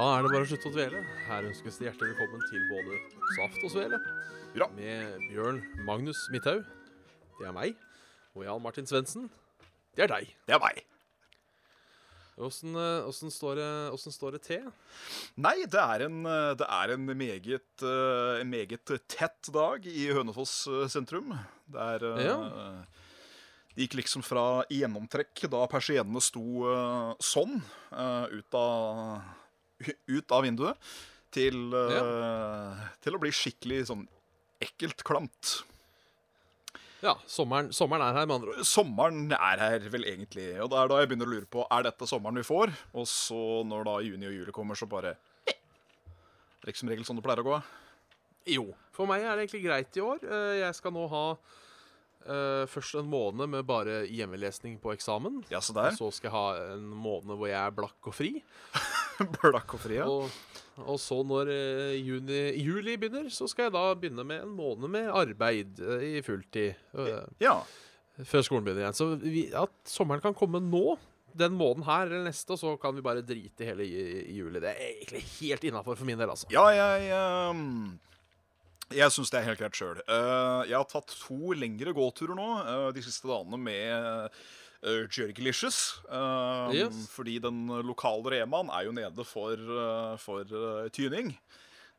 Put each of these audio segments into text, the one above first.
Da er det bare å slutte å dvele. Her ønskes det hjertelig velkommen til både Saft og Svele. Bra. Med Bjørn Magnus Midthaug. Det er meg. Og Jan Martin Svendsen. Det er deg. Det er meg. Åssen eh, står, det- står det til? Nei, det er en, eh, det er en, meget, eh, en meget tett dag i Hønefoss sentrum. Det er Ja. Det gikk liksom fra gjennomtrekk da persiennene sto sånn ut, av, ut av vinduet, til, eh, til å bli skikkelig sånn ekkelt klamt. Ja, sommeren, sommeren er her, med andre ord. Sommeren er her vel egentlig, og det er da jeg begynner å lure på er dette sommeren vi får. Og så når da juni og juli kommer, så bare Det er ikke som regel sånn det pleier å gå. Jo. For meg er det egentlig greit i år. Eh, Jeg skal nå ha uh, først en måned med bare hjemmelesning på eksamen. Ja, så der. Så skal jeg ha en måned hvor jeg er blakk og fri. Blakk og fria. Og, og så når eh, juni, juli begynner, så skal jeg da begynne med en måned med arbeid eh, i fulltid. eh, Ja. før skolen begynner igjen. Så vi, at sommeren kan komme nå, den måneden her eller neste, og så kan vi bare drite i hele juli. Det er egentlig helt innafor for min del, altså. Ja, jeg ehm, Jeg syns det er helt greit sjøl. jeg har tatt to lengre gåturer nå uh, de siste dagene med uh, Jørgelicious. Uh, Yes. Fordi den lokale Remaen er jo nede for, uh, for uh, tyning.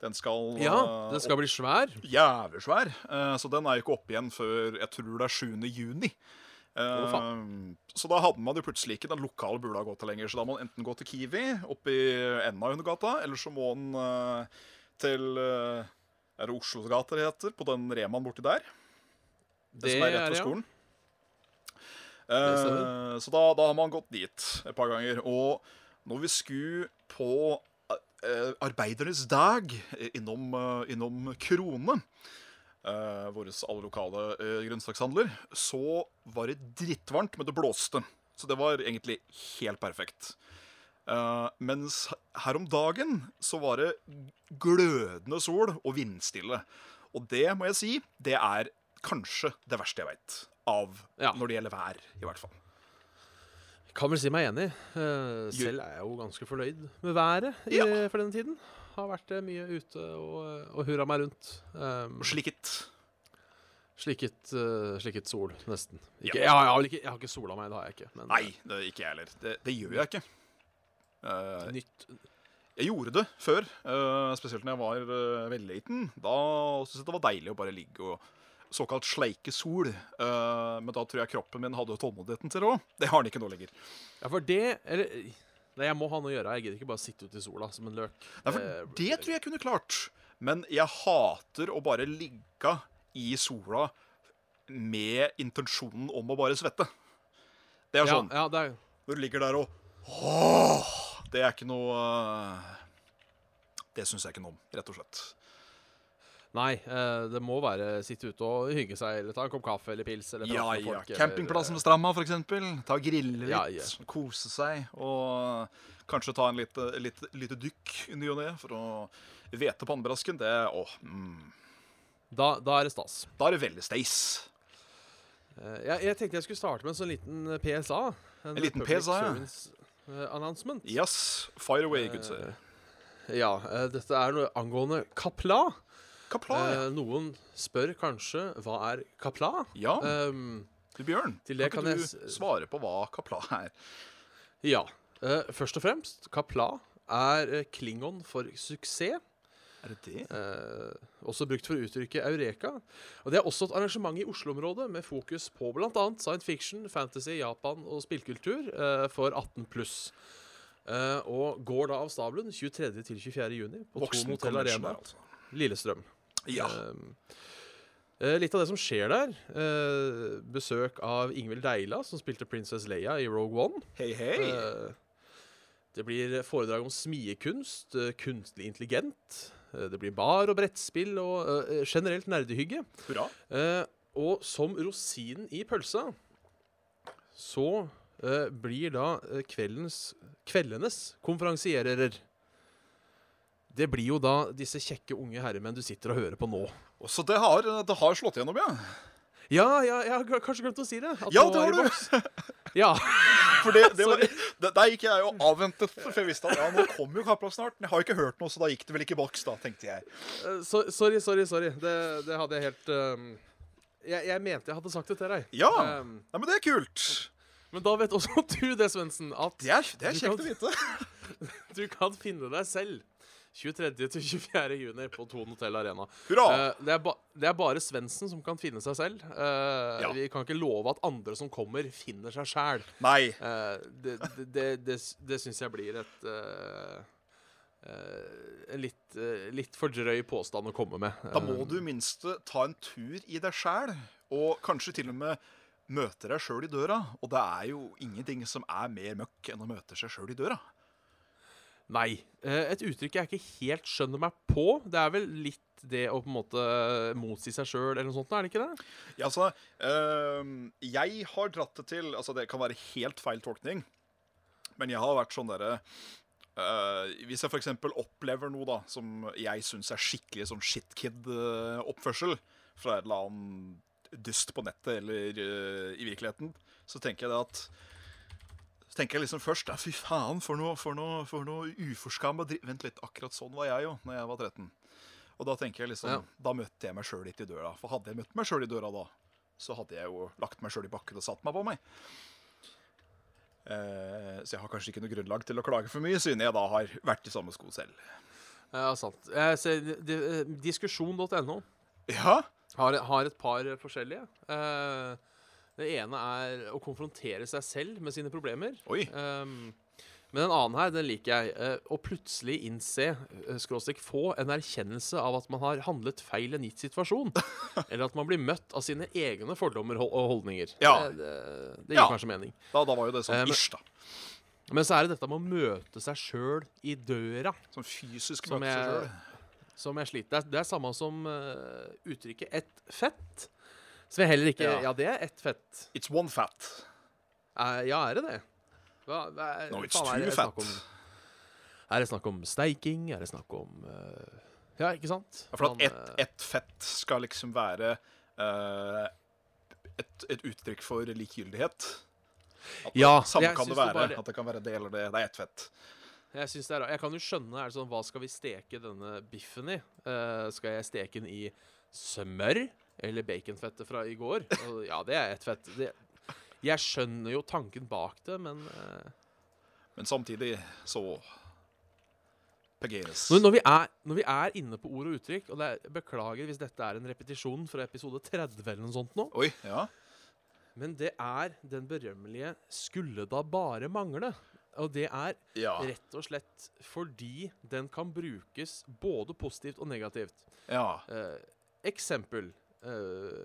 Den skal Ja, den skal bli svær. jævlig svær. så den er jo ikke oppe igjen før jeg tror det er 7. juni. Eh, så da hadde man jo plutselig ikke den lokale bula å gå til lenger. Så da må man enten gå til Kiwi oppe i enden av Undergata, eller så må man til Er det Oslogata det heter? På den Remaen borti der. Det, som er rett ved skolen. Eh, så da, da har man gått dit et par ganger. Og når vi skulle på eh, Arbeidernes dag eh, innom, eh, innom Krone, uh, vår alle lokale uh, grønnsakshandler, så var det drittvarmt, men det blåste. Så det var egentlig helt perfekt. Eh, mens her om dagen så var det glødende sol og vindstille. Og det må jeg si, det er kanskje det verste jeg veit. Av Ja. når det gjelder vær, i hvert fall. Jeg Kan vel si meg enig. Eh, selv er jeg jo ganske fornøyd med været i, Ja. for denne tiden. Har vært eh, mye ute og, og hurra meg rundt. Um, Og slikket. slikket, uh, slikket sol, nesten. Ikke, Ja. jeg, har, jeg, har ikke, jeg har ikke sola meg, det har jeg ikke. Men Nei, det er ikke jeg heller. Det, det gjør jeg ikke. Eh, eh, nytt jeg gjorde det før, uh, spesielt når jeg var uh, veldig liten. Da syntes jeg det var deilig å bare ligge og såkalt sleike sol. Uh, men da tror jeg kroppen min hadde tålmodigheten til det òg. Det har den ikke nå lenger. Ja, for det Eller Nei, jeg må ha noe å gjøre. Jeg gidder ikke bare sitte ute i sola som en løk. Nei, for Eh, det tror jeg kunne klart. Men jeg hater å bare ligge i sola med intensjonen om å bare svette. Det er ja, sånn ja, det er Når du ligger der og Åh, Det er ikke noe eh, Det syns jeg ikke noe om, rett og slett. Nei, eh, det må være sitte ute og hygge seg, eller ta en kopp kaffe eller pils. Eller Ja, ja. folk, eller- Campingplassen ved stranda, for eksempel. Ta og grille litt, Ja, ja. kose seg. Og kanskje ta en lite, lite, lite dykk i ny og ne for å hvete pannebrasken. Det Åh, mm. Da, da er det stas. Da er det veldig stas. Eh, jeg, jeg tenkte jeg skulle starte med en sånn liten eh, PSA. En liten Public PSA, ja. Eh, Announcement. Yes. Fire away, good sir. Ja, Uh, dette er noe angående Kapla. Kapla, ja. Eh, noen spør kanskje hva er Kapla? Ja, Um, du Bjørn. til det kan ikke kan du svare på hva kapla er? ja. Eh, først og fremst, Kapla er eh, klingon for suksess. Er det det? Eh, også brukt for å uttrykke eureka. Og Det er også et arrangement i Oslo-området med fokus på bl.a. science fiction, fantasy, Japan og spillkultur eh, for 18 pluss. Eh, og går da av stabelen 23. til 24. juni på Voksen to Motell Arena, altså. Lillestrøm. Ja. Eh, eh, litt av det som skjer der eh, Besøk av Ingvild Deila, som spilte Princess Leia i Rogue One. Hei, hei. Det blir foredrag om smiekunst, kunstlig intelligent. Det blir bar og brettspill og generelt nerdehygge. Hurra. Og som rosinen i pølsa så blir da kveldens, kveldenes konferansierer Det blir jo da disse kjekke unge herremenn du sitter og hører på nå. Så det har, det har slått gjennom, ja. Ja, ja, jeg har kanskje glemt å si det. Ja, det har du. Ja. For det, det var, det, Der gikk jeg jo avventet, for jeg visste at ja, nå kommer jo Kapplag snart. Men jeg har ikke hørt noe, så da gikk det vel ikke i boks, da, tenkte jeg. Eh, sorry, sorry, sorry. Det, det hadde jeg helt um, jeg, jeg mente jeg hadde sagt det til deg. Ja. um, Nei, men det er kult. men da vet også du det, Svendsen, at Det er, det er kjekt kan- å vite. du kan finne deg selv 23. til 24. juni på Thon Hotell Arena. Eh, det, er det er bare Svendsen som kan finne seg selv. Uh, Ja. Vi kan ikke love at andre som kommer, finner seg sjæl. Nei. det det, det, det, det syns jeg blir et eh, eh, En litt, eh, litt for drøy påstand å komme med. Da må du i minste ta en tur i deg sjæl, og kanskje til og med møte deg sjøl i døra. Og det er jo ingenting som er mer møkk enn å møte seg sjøl i døra. Nei. eh, et uttrykk jeg ikke helt skjønner meg på. Det er vel litt det å på en måte motsi seg sjøl eller noe sånt, er det ikke det? Ja, altså, øh, jeg har dratt det til Altså, det kan være helt feil tolkning, men jeg har vært sånn derre øh, Hvis jeg f.eks. opplever noe da som jeg syns er skikkelig sånn shitkid-oppførsel fra et eller annet dust på nettet eller øh, i virkeligheten, så tenker jeg det at så tenker jeg liksom først ja, Fy faen, for noe, for noe, for noe uforskamma dri... Vent litt, akkurat sånn var jeg jo når jeg var 13. Og da tenker jeg liksom Ja. Da møtte jeg meg sjøl litt i døra. For hadde jeg møtt meg sjøl i døra da, så hadde jeg jo lagt meg sjøl i bakken og satt meg på meg. Eh, så jeg har kanskje ikke noe grunnlag til å klage for mye, siden jeg da har vært i samme sko selv. Ja, sant. Ser, eh, Diskusjon.no Ja, har, har et par forskjellige. Eh, det ene er å konfrontere seg selv med sine problemer. oi. Um, men en annen her, den liker jeg. eh, å plutselig innse, uh, skråstrek få, en erkjennelse av at man har handlet feil i en gitt situasjon. eller at man blir møtt av sine egne fordommer og holdninger. Ja. Det, det, det gir Ja. kanskje mening. Da, da var jo det sånn um, ish, da. Men så er det dette med å møte seg sjøl i døra Sånn fysisk møte seg sjøl. som jeg sliter. Det er, det er samme som uh, uttrykket 'ett fett'. Som jeg heller ikke Ja. Det er ett fett. It's one fat. Eh, ja, er det det? Hva, hva er, No, it's faen, er det fat. snakk om Er det snakk om steiking? Er det snakk om eh, Ja, ikke sant? Ja, for at Man, ett eh, et fett skal liksom være eh, et, et uttrykk for likegyldighet. At Ja, samme jeg kan det syns det være. bare- At det kan være det eller det. Det er ett fett. Jeg synes det er rart. Jeg kan jo skjønne er det sånn, Hva skal vi steke denne biffen i? Eh, skal jeg steke den i smør eller baconfettet fra i går? Og, ja, det er ett fett. Det, jeg skjønner jo tanken bak det, men uh... Men samtidig så Pegasus. når, når, vi er, når vi er inne på ord og uttrykk og det er, Beklager hvis dette er en repetisjon fra episode 30 eller noe sånt nå. Oi, ja. Men det er den berømmelige 'skulle da bare mangle'. Og det er Ja. rett og slett fordi den kan brukes både positivt og negativt. ja. Eh, eksempel. Uh,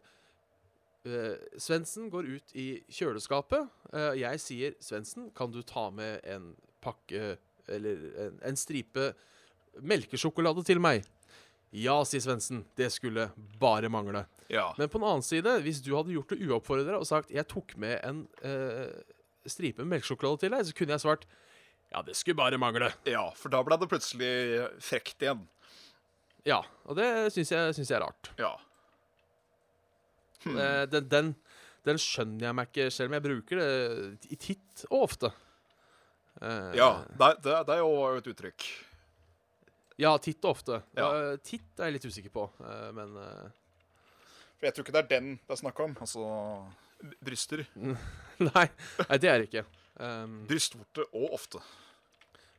Svendsen går ut i kjøleskapet. Uh, jeg sier 'Svendsen, kan du ta med en pakke eller en, en stripe melkesjokolade til meg?' Ja, sier Svendsen. Det skulle bare mangle. ja. Men på den annen side, hvis du hadde gjort det uoppfordra og sagt 'jeg tok med en uh, stripe melkesjokolade til deg', så kunne jeg svart 'ja, det skulle bare mangle'. Ja, for da ble det plutselig frekt igjen. Ja, og det syns jeg, syns jeg er rart. Ja. Eh, den, den, den skjønner jeg meg ikke, selv om jeg bruker det i titt og ofte. Eh, ja. Det, det, det er jo et uttrykk. ja, titt og ofte. Ja. Eh, titt er jeg litt usikker på, men For jeg tror ikke det er den det er snakk om. Altså bryster. nei, nei, det er det ikke. Um, Brystvorte og ofte.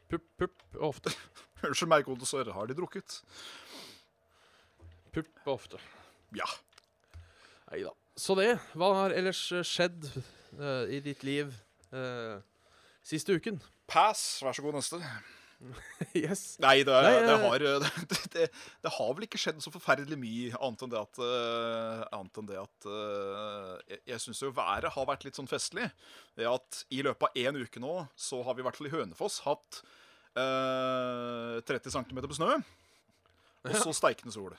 pupp, pupp og ofte. Unnskyld meg, gode sør, har de drukket? Pupp og ofte. Ja. Nei da. Så det. Hva har ellers eh, skjedd uh, i ditt liv uh, siste uken? Pass. Vær så god, neste. yes. Nei, det, Nei, det, har, det, det, har vel ikke skjedd så forferdelig mye, annet enn det at, uh, enn det at Jeg, jeg syns jo været har vært litt sånn festlig. Det at I løpet av én uke nå så har vi i hvert fall i Hønefoss hatt eh, 30 cm med snø. Og så steikende sol.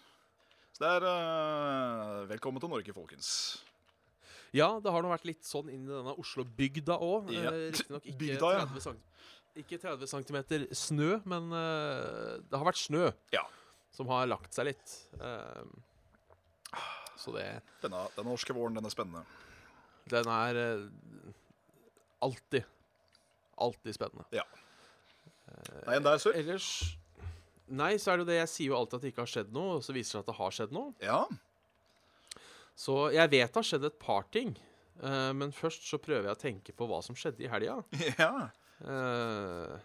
Det er uh, Velkommen til Norge, folkens. Ja, det har nå vært litt sånn inn i denne Oslo-bygda òg. Ja. Eh, Riktignok ikke, Bygda, ja. 30 cm, ikke 30 cm snø, men uh, det har vært snø Ja. som har lagt seg litt. Uh, så det Denne, Den norske våren, den er spennende. Den er alltid Alltid spennende. Nei, en der, sør. Ellers Nei, så er det jo det Jeg sier jo alltid at det ikke har skjedd noe, og så viser det seg at det har skjedd noe. Ja. Så jeg vet det har skjedd et par ting. Uh, men først så prøver jeg å tenke på hva som skjedde i helga. ja. Uh,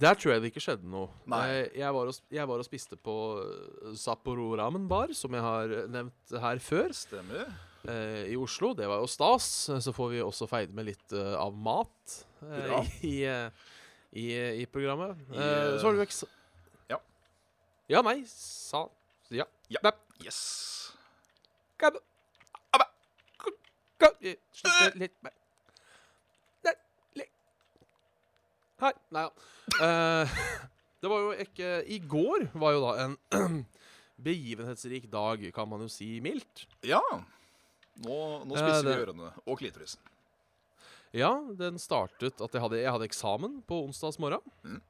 der tror jeg det ikke skjedde noe. Nei. Jeg, var og, jeg var og spiste på eh, Sapporo Ramen Bar, som jeg har nevnt her før, Stemmer. uh, i Oslo. Det var jo stas. Så får vi også feide med litt av mat i, i, i programmet. Eh, så var du ikke eks... ja. Ja, nei, sa Ja. Ja. Nei. Yes. Gab- Abba. K- k- eh, Slutt litt med Nei, li- Her. Nei ja. Eh, det var jo ikke I går var jo da en begivenhetsrik dag, kan man jo si mildt. Ja. Nå, nå Eh, spisser vi ørene. Og klitorisen. Ja, den startet at jeg hadde, jeg hadde eksamen på onsdags morgen. Mm.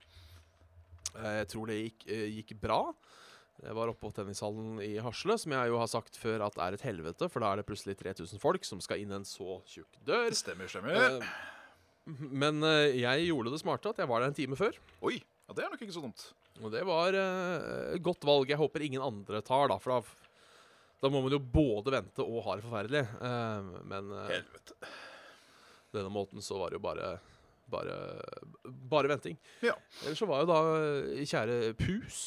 Eh, Jeg tror det gikk, eh, gikk bra. Jeg var oppe på tennishallen i Hasle, som jeg jo har sagt før at er et helvete, for da er det plutselig 3000 folk som skal inn en så tjukk dør. Stemmer, stemmer. Eh, Men jeg gjorde det smarte at jeg var der en time før. Oi. Ja, det er nok ikke så dumt. Og det var et godt valg. Jeg håper ingen andre tar, da. For da, da må man jo både vente og ha det forferdelig. Eh, men Helvete. Denne måten så var det jo bare bare, bare venting. Ja. Ellers så var jo da eh, kjære Pus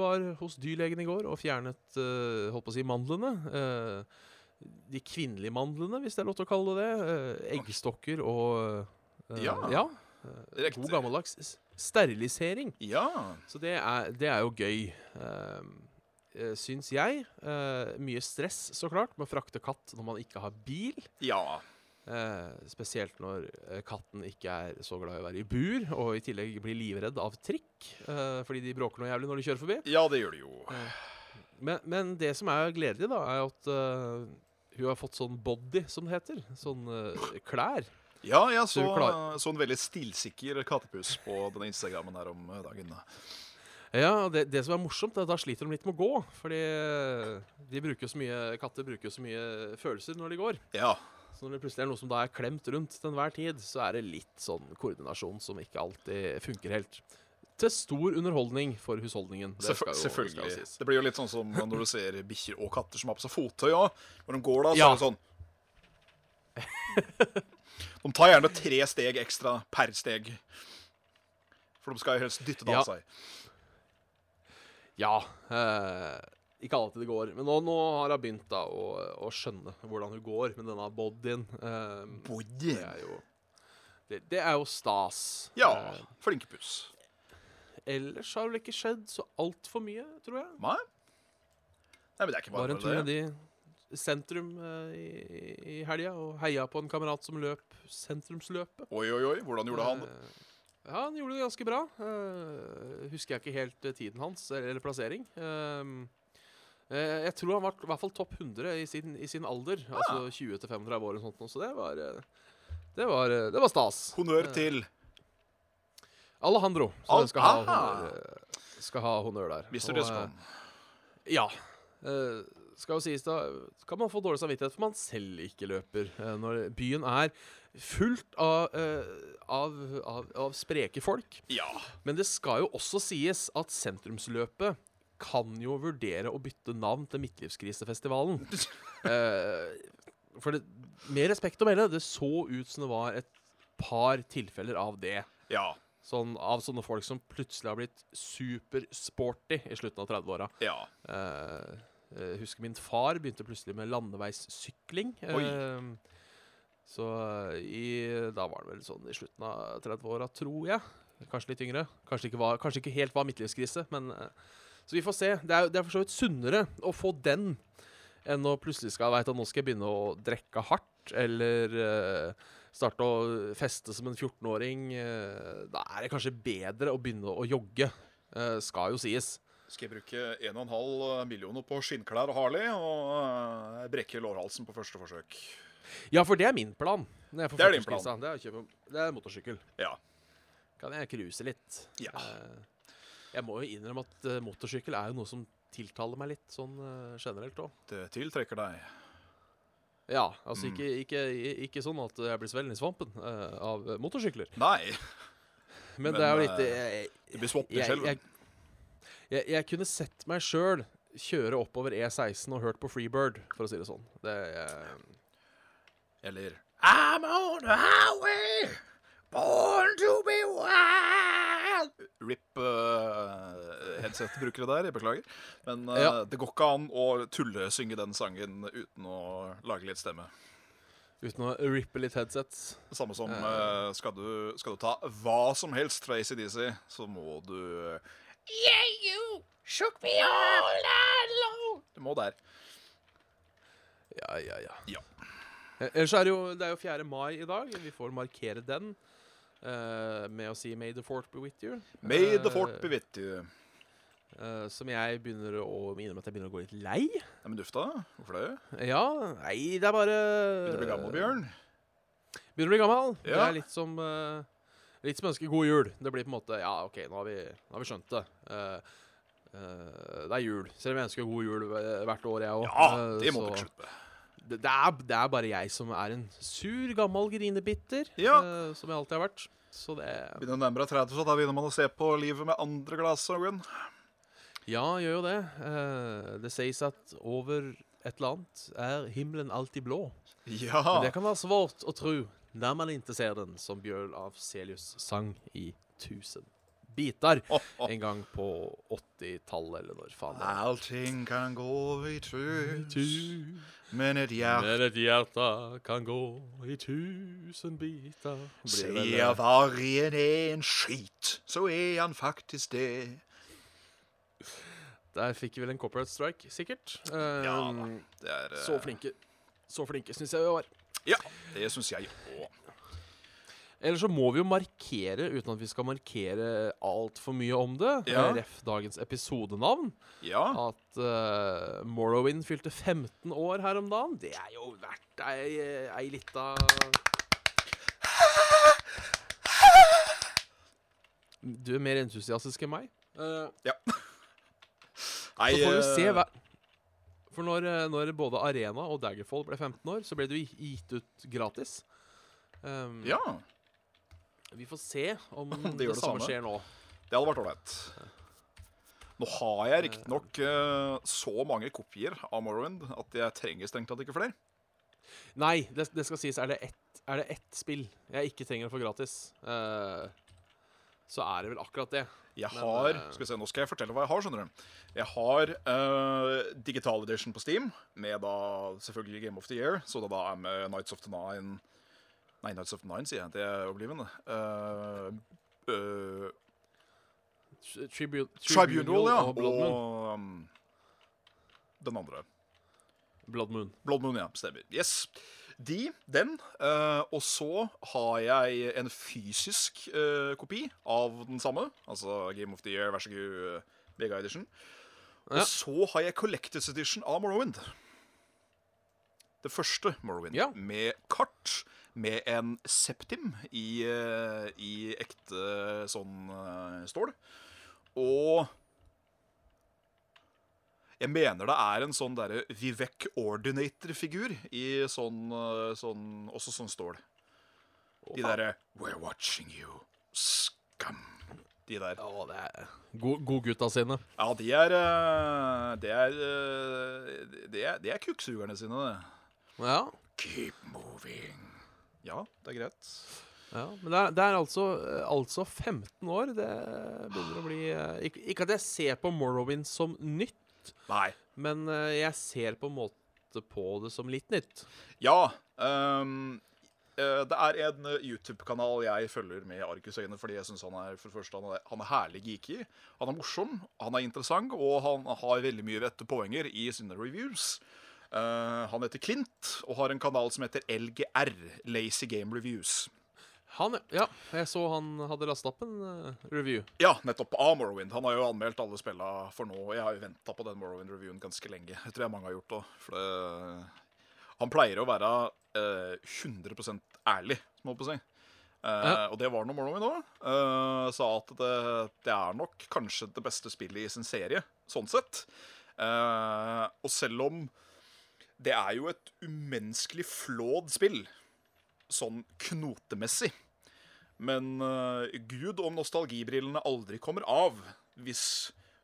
var hos dyrlegen i går og fjernet uh, holdt på å si mandlene. Uh, de kvinnelige mandlene, hvis det er lov til å kalle det det. Uh, eggstokker og Ja. ja. God gammeldags sterilisering. Ja. Så det er, det er jo gøy, uh, syns jeg. Mye stress, så klart, med å frakte katt når man ikke har bil. Ja. Eh, spesielt når eh, katten ikke er så glad i å være i bur, og i tillegg blir livredd av trikk, eh, fordi de bråker noe jævlig når de kjører forbi. Ja, det gjør de jo. Men, men det som er gledelig, da, er at hun har fått sånn body, som det heter. Sånn klær. Ja, jeg så, Så en veldig stilsikker kattepus på denne Instagrammen her om dagen. Ja, det, det som er morsomt, er at da sliter de litt med å gå. Fordi de bruker så mye, katter bruker jo så mye følelser når de går. Ja. Så når det plutselig er noe som da er klemt rundt til enhver tid, så er det litt sånn koordinasjon som ikke alltid funker helt. Til stor underholdning for husholdningen. Det Selvf jo, det selvfølgelig. sies. Det blir jo litt sånn som når du ser bikkjer og katter som har på seg fottøy òg. Når de går da, så Ja. er det sånn De tar gjerne tre steg ekstra per steg. For de skal jo helst dytte det Ja. av seg. Ja. Eh, ikke alltid det går. Men nå, nå har hun begynt da å, å skjønne hvordan hun går med denne bodyen. Eh, det er jo det, det er jo stas. Ja. Uh, Flinkepus. ellers har det ikke skjedd så altfor mye, tror jeg. Nei? Nei, men det er ikke Var bare en tur det. i sentrum uh, i, i helga og heia på en kamerat som løp sentrumsløpet. Oi, oi, oi. Hvordan gjorde han det? Eh, Ja, han gjorde det ganske bra. Uh, husker jeg ikke helt tiden hans, eller, eller plassering. Eh, jeg tror han var i hvert fall topp 100 i sin, i sin alder. Ah. Altså 20 til 35 år og sånt. Så det var, eh, det var, eh, det var stas. Honnør Eh, til Alejandro. Så Al- skal ha, honnør, eh, skal ha honnør der. Mister eh, Ja. Eh, skal jo sies da Kan man få dårlig samvittighet for man selv ikke løper. eh, når byen er fullt av, eh, av, av, av spreke folk. Ja. Men det skal jo også sies at sentrumsløpet kan jo vurdere å bytte navn til Midtlivskrisefestivalen. uh, for det, med respekt å melde, det så ut som det var et par tilfeller av det. Ja. Sånn, av sånne folk som plutselig har blitt supersporty i slutten av 30-åra. Ja. Uh, jeg husker min far begynte plutselig med landeveissykling. Eh, så i, da var det vel sånn i slutten av 30-åra, tror jeg. Kanskje litt yngre. Kanskje ikke, var, kanskje ikke helt var midtlivskrise, men eh, Så vi får se. Det er, det er for så vidt sunnere å få den enn å plutselig skal veit at nå skal jeg begynne å drikke hardt, eller uh, starte å feste som en 14-åring. Uh, da er det kanskje bedre å begynne å jogge, uh, skal jo sies. Skal jeg bruke 1,5 millioner på skinnklær og Harley og eh, brekke lårhalsen på første forsøk? Ja, for det er min plan. Det er din plan. Det er å kjøpe Det er motorsykkel. Ja. Kan jeg cruise litt. Ja. Jeg må jo innrømme at eh, motorsykkel er jo noe som tiltaler meg litt, sånn eh, generelt òg. Det tiltrekker deg. Ja, altså Mm. ikke, ikke, ikke sånn at jeg blir svelget i svampen uh, av motorsykler. Nei, Men, Men, det er jo litt jeg, det blir svampet i jeg, jeg, jeg, jeg kunne sett meg sjøl kjøre oppover E16 og hørt på Freebird, for å si det sånn. Det, eh, Eller I'm on the highway, born to be wild. RIP uh, headset-brukere der, jeg beklager. Men uh, Ja. det går ikke an å tullesynge den sangen uten å lage litt stemme. uten å rippe litt headsets. Samme som Eh. eh, skal, du, skal du ta hva som helst fra ACDC, så må du Yeah, you shook me all night long. Du må der. Ja, ja, ja. Ja. Eh, Ellers er det jo Det er jo 4. mai i dag. Vi får markere den eh, med å si 'May the fort be with you'. May the Eh, fort be with you. Uh, som jeg begynner å innrømme at jeg begynner å gå litt lei. Nei, men dufta. Hvorfor det? Ja, nei, det er bare Begynner å bli gammel, Bjørn? Begynner å bli gammel. Ja. Det er litt som Litt som å ønske god jul. Det blir på en måte Ja, OK, nå har vi, nå har vi skjønt det. Det er jul. Selv om jeg ønsker god jul hvert år, jeg òg. Ja, det må du slutte med. Det, det, er, det er bare jeg som er en sur, gammel grinebitter. Ja. uh, som jeg alltid har vært. Så det Begynner å nærme deg 30, så da begynner man å se på livet med andre glass. Ja, gjør jo det. Uh, det sies at over et eller annet er himmelen alltid blå. Men det kan være svårt å tro når man ikke ser den, som Bjørn av Selius sang i 1000 biter Åh, åh. en gang på 80-tallet, eller når faen. Allting kan gå i tus, men et hjerte Men et hjerte kan gå i tusen biter sier eh, vargen er en skit, så er han faktisk det. Der fikk vi vel en copyright strike, sikkert. Eh, Ja. Det er uh... så flinke. Så flinke syns jeg vi var. Ja, det syns jeg òg. Eller så må vi jo markere, uten at vi skal markere altfor mye om det, Ja. eh, ref dagens episodenavn, Ja. at uh, Morrowind fylte 15 år her om dagen. Det er jo verdt ei, ei lita Du er mer entusiastisk enn meg. Ja. Nei, så får vi se hver For når, eh, når både Arena og Daggerfall ble 15 år, så ble det gitt ut gratis. Um, Ja, Vi får se om Det det, det samme skjer nå. det hadde vært ålreit. Nå har jeg riktignok uh, så mange kopier av Morrowind at jeg trenger strengt tatt ikke flere. Nei, det, det skal sies. Er det, ett, er det ett spill jeg ikke trenger å få gratis, uh, så er det vel akkurat det. Jeg Men, har eh, Skal vi se, nå skal jeg fortelle hva jeg har, skjønner du. Jeg har uh, digital edition på Steam, med da selvfølgelig Game of the Year, så det da er med Nights of the Nine Nei, Nights of Nine, sier jeg. Det er Oblivion. Uh, uh, Tribu Tribunal, ja. og Blood Moon. Og um, den andre. Blood Moon. Blood Moon, ja. Stemmer. Yes. De, den. Uh, og så har jeg en fysisk uh, kopi av den samme. Altså Game of the Year, vær så god, uh, Mega Edition. Og Ja. så har jeg Collectors Edition av Morrowind. Det første Morrowind. Ja. Med kart. Med en septim i, eh, i ekte sånn eh, stål. Og jeg mener det er en sånn derre Vivek Ordinator-figur i sånn, eh, sånn Også sånn stål. De derre We're watching you, scum. De der. Ja, det er god, godgutta sine. Ja, de er Det er Det er, det er kukksugerne sine, det. Ja. Keep moving. Ja, det er greit. ja. Men det er, det er altså, eh, altså 15 år. Det begynner å bli eh, ikke, ikke at jeg ser på Morrowind som nytt, Nei. men eh, jeg ser på en måte på det som litt nytt. Ja. eh, det er en YouTube-kanal jeg følger med argusøyne fordi jeg syns han er for det første, han er, han er herlig geeky. Han er morsom, han er interessant, og han har veldig mye rette poenger i sine reviews. Eh, han heter Clint og har en kanal som heter LGR, Lazy Game Reviews. Han, ja. Jeg så han hadde lasta opp en uh, review. Ja, nettopp. Av Morrowind. Han har jo anmeldt alle spilla for nå. og Jeg har jo venta på den Morrowind-reviewen ganske lenge. Jeg tror jeg mange har gjort det. For det, han pleier å være uh, 100 ærlig, må jeg på si. Uh, Ja. Og det var noe Morrowind òg. Sa at det, det er nok kanskje det beste spillet i sin serie, sånn sett. Eh, og selv om det er jo et umenneskelig flåd spill, sånn knotemessig. Men uh, gud om nostalgibrillene aldri kommer av hvis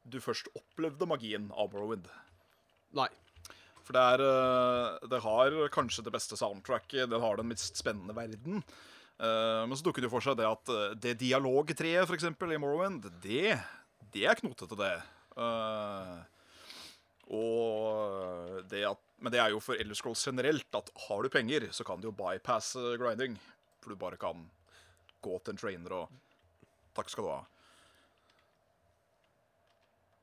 du først opplevde magien av Morrowind. Nei. For det er uh, Det har kanskje det beste soundtracket, den har den mest spennende verden. Uh, men så dukker det jo for seg det at det dialogtreet, eksempel, i Morrowind, det, det er knotete, det. Eh, og det at Men det er jo for Elder Scrolls generelt at har du penger, så kan du jo bypasse grinding. For du bare kan gå til en trainer og Takk skal du ha.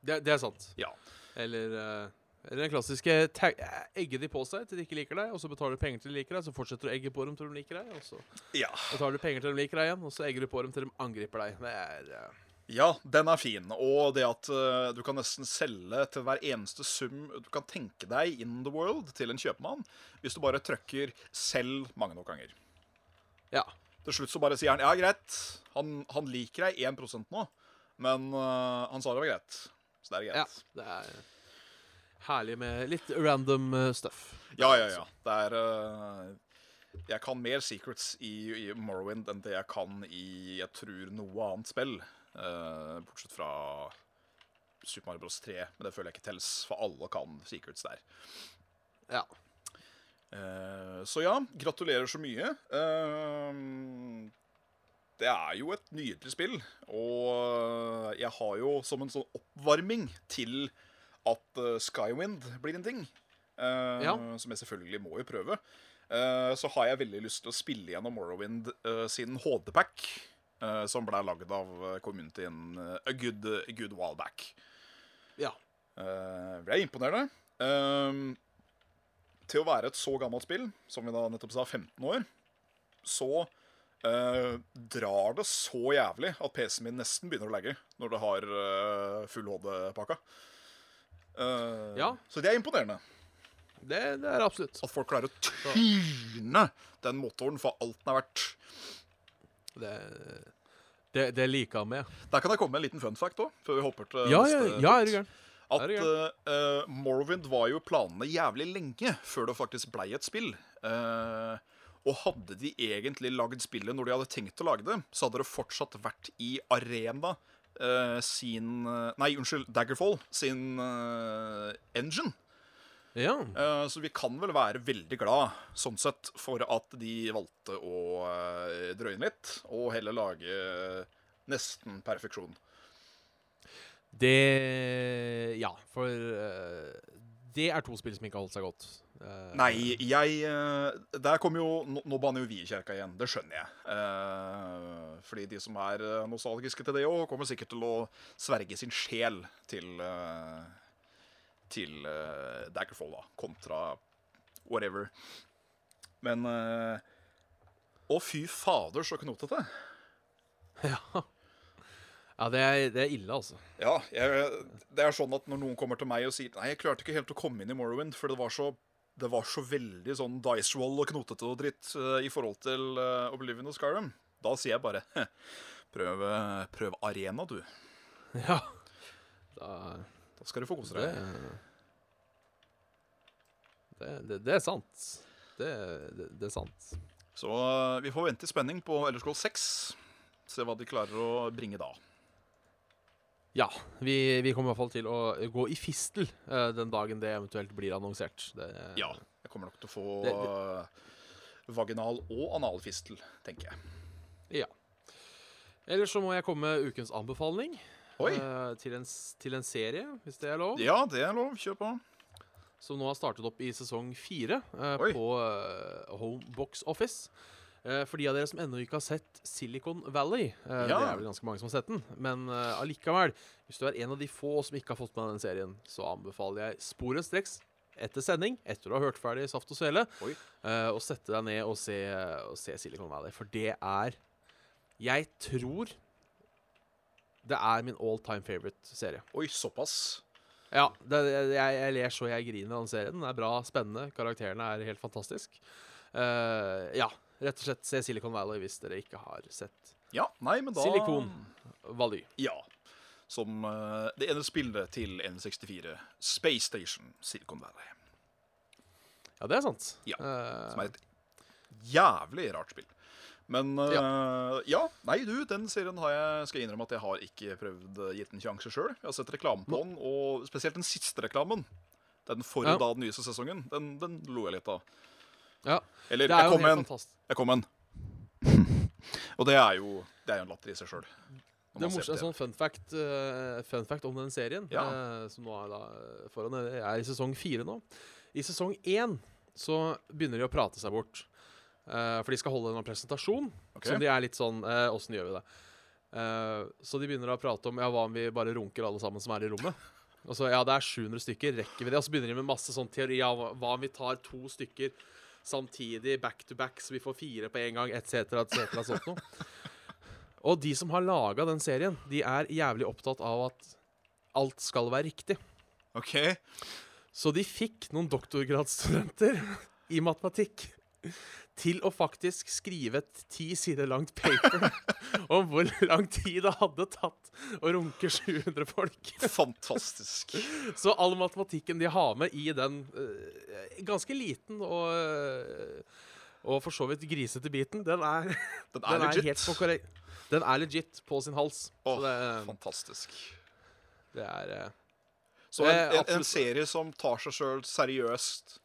Det, det er sant. Ja. Eller, eh, eller den klassiske eh, egge de på seg til de ikke liker deg, og så betaler du penger til de liker deg, så fortsetter du å egge på dem til de liker deg, og så ja. betaler du penger til de liker deg igjen, og så egger du på dem til de angriper deg. Det er eh, Ja, den er fin. Og det at uh, du kan nesten selge til hver eneste sum du kan tenke deg in the world til en kjøpmann, hvis du bare trykker 'selv' mange nok ganger. Ja. Til slutt så bare sier han ja, greit, han, han liker deg 1% nå, men uh, han sa det var greit. Så det er greit. ja. Det er herlig med litt random eh, stuff. Ja, ja, ja. Det er uh, Jeg kan mer secrets i, i Morrowind enn det jeg kan i jeg tror noe annet spill. Eh, bortsett fra Super Mario Bros. 3, men det føler jeg ikke telles, for alle kan secrets der. Ja. Eh, så ja, gratulerer så mye. Eh, det er jo et nydelig spill, og jeg har jo som en sånn oppvarming til at Skywind blir en ting, Ja. som jeg selvfølgelig må jo prøve, så har jeg veldig lyst til å spille gjennom Morrowind sin HD-pack, eh, som ble lagd av eh, communityen eh, a, good, a good while back. Ja. Uh, er imponerende. Uh, til å være et så gammelt spill, som vi da nettopp sa, 15 år, så uh, drar det så jævlig at PC-en min nesten begynner å legge når det har uh, full HD-pakka. Uh, Ja. Så det er imponerende. Det, det er absolutt. At folk klarer å tyne den motoren for alt den er verdt. Det, det, det liker jeg med. Der kan jeg komme med en liten fun fact òg, før vi hopper til Ja, ja, neste ja, er. At uh, Morrowind var jo planene jævlig lenge før det faktisk blei et spill. Uh, og hadde de egentlig lagd spillet når de hadde tenkt å lage det, så hadde det fortsatt vært i Arena uh, sin Nei, unnskyld, Daggerfall sin engine. Ja. Uh, så vi kan vel være veldig glad sånn sett for at de valgte å uh, drøye litt, og heller lage uh, nesten perfeksjon. Det Ja, for det er to spill som ikke har holdt seg godt. Nei, jeg Der kommer jo Nå, nå banner jo vi i kjerka igjen. Det skjønner jeg. Fordi de som er nostalgiske til det òg, kommer sikkert til å sverge sin sjel til eh, Til uh, Daggerfall, da. Kontra whatever. Men uh, Å, fy fader, så knotete. Ja. ja det, er, det er ille, altså. Ja, jeg, det er sånn at når noen kommer til meg og sier Nei, jeg klarte ikke helt å komme inn i Morrowind, for det var så, det var så veldig sånn dice roll og knotete og dritt uh, i forhold til uh, Oblivion og Skyrim. Da sier jeg bare prøv, prøv arena, du. Ja. Da, Da skal du få kose det, deg. det, det, det er sant. Det, det, det er sant. Så eh, vi får vente i spenning på Elder Scrolls 6. Se hva de klarer å bringe da. Ja, vi, vi kommer i hvert fall til å gå i fistel eh, den dagen det eventuelt blir annonsert. Det, Ja, jeg kommer nok til å få Det- det- eh, vaginal- og analfistel, tenker jeg. ja. Ellers så må jeg komme med ukens anbefaling Eh, til, en, til en serie, hvis det er lov. Ja, det er lov. Kjør på. Som nå har startet opp i sesong fire uh, på uh, Homebox Office. Eh, for de av dere som ennå ikke har sett Silicon Valley ja. Det er vel ganske mange som har sett den. Men eh, allikevel, hvis du er en av de få som ikke har fått med den serien, så anbefaler jeg sporenstreks etter sending, etter du har hørt ferdig Saft og Svele, eh, å sette deg ned og se, og se Silicon Valley. For det er Jeg tror det er min all time favorite-serie. Oi, såpass. Ja, det, jeg, jeg ler så jeg griner av den serien. Den er bra, spennende. Karakterene er helt fantastisk. Uh, ja, rett og slett se Silicon Valley hvis dere ikke har sett Ja, nei, men da Silikon. Valley. Ja. Som uh, det ene spillet til N64, Space Station Silicon Valley. Ja, det er sant. Ja, uh, Som er et jævlig rart spill. Men uh, ja. Nei, du, den serien har jeg skal jeg innrømme at jeg har ikke prøvd eh, gitt en sjanse sjøl. Jeg har sett reklame på den, og spesielt den siste reklamen. Den for Ja. da den nyeste sesongen. Den, den lo jeg litt av. ja, Eller det er jeg kom med en. fantastisk. Jeg kom en. og det er jo Det er jo en latter i seg sjøl. Det er morsomt, en sånn fun fact, uh, fun fact om den serien, Ja. uh, som nå er, da, eh, foran, jeg er i sesong fire nå. I sesong én så begynner de å prate seg bort. Eh, for de skal holde en presentasjon. Okay. Så de er litt sånn Åssen uh, gjør vi det? Uh, så de begynner å prate om Ja, hva om vi bare runker alle sammen som er i rommet? Og så, ja, det er 700 stykker, rekker vi det? Og så begynner de med masse sånn teori. Ja, hva om vi tar to stykker samtidig, back to back, så vi får fire på en gang, etc., etc., sånt noe. Og de som har laga den serien, de er jævlig opptatt av at alt skal være riktig. OK. Så de fikk noen doktorgradsstudenter i matematikk til å faktisk skrive et ti sider langt paper om hvor lang tid det hadde tatt å runke 700 folk. Fantastisk. Så all matematikken de har med i den uh, ganske liten og, uh, og for så vidt grisete biten, den er, Den er den er legit. helt på korrekt. Den er legit på sin hals. Åh, det, fantastisk. det er eh, Så en, Eh, en, en serie som tar seg sjøl seriøst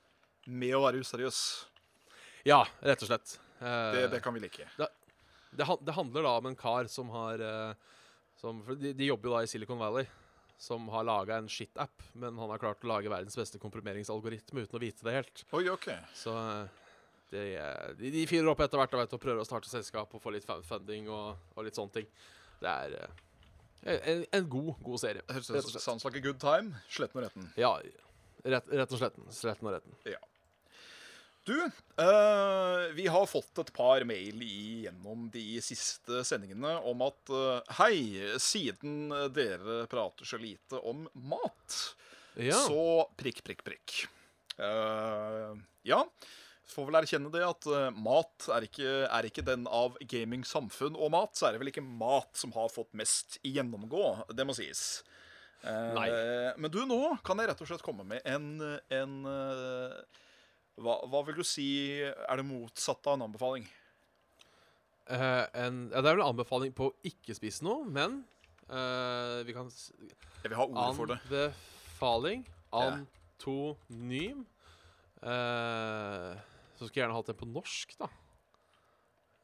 med å være useriøs, Ja, rett og slett. Eh, det, det kan vi like. Det, han- det handler da om en kar som har eh, som, de, de jobber jo da i Silicon Valley. Som har laga en shit-app, men han har klart å lage verdens beste komprimeringsalgoritme uten å vite det helt. Oi, OK. Så eh, de, eh, de, de fyrer opp etter hvert og, vet, og prøver å starte selskap og få litt funding og, og litt sånne ting. Det er eh, en, en god, god serie. Det høres ut som Sounds like a good time. Sletten og retten. Ja, rett, rett og sletten. Sletten og retten. Du, eh, vi har fått et par mail gjennom de siste sendingene om at eh, Hei, siden dere prater så lite om mat, Ja. så prikk, prikk, prikk. Eh, ja, får vel erkjenne det at eh, mat er ikke, er ikke den av gaming samfunn og mat, så er det vel ikke mat som har fått mest gjennomgå, det må sies. Eh, Nei. Men du, nå kan jeg rett og slett komme med en, en hva, hva vil du si er det motsatte av en anbefaling? Uh, en, ja, det er vel en anbefaling på å ikke spise noe, men uh, vi kan Ja, Jeg vil ha ord for det. Anbefaling. Antonym. Uh, så skulle jeg gjerne hatt den på norsk, da.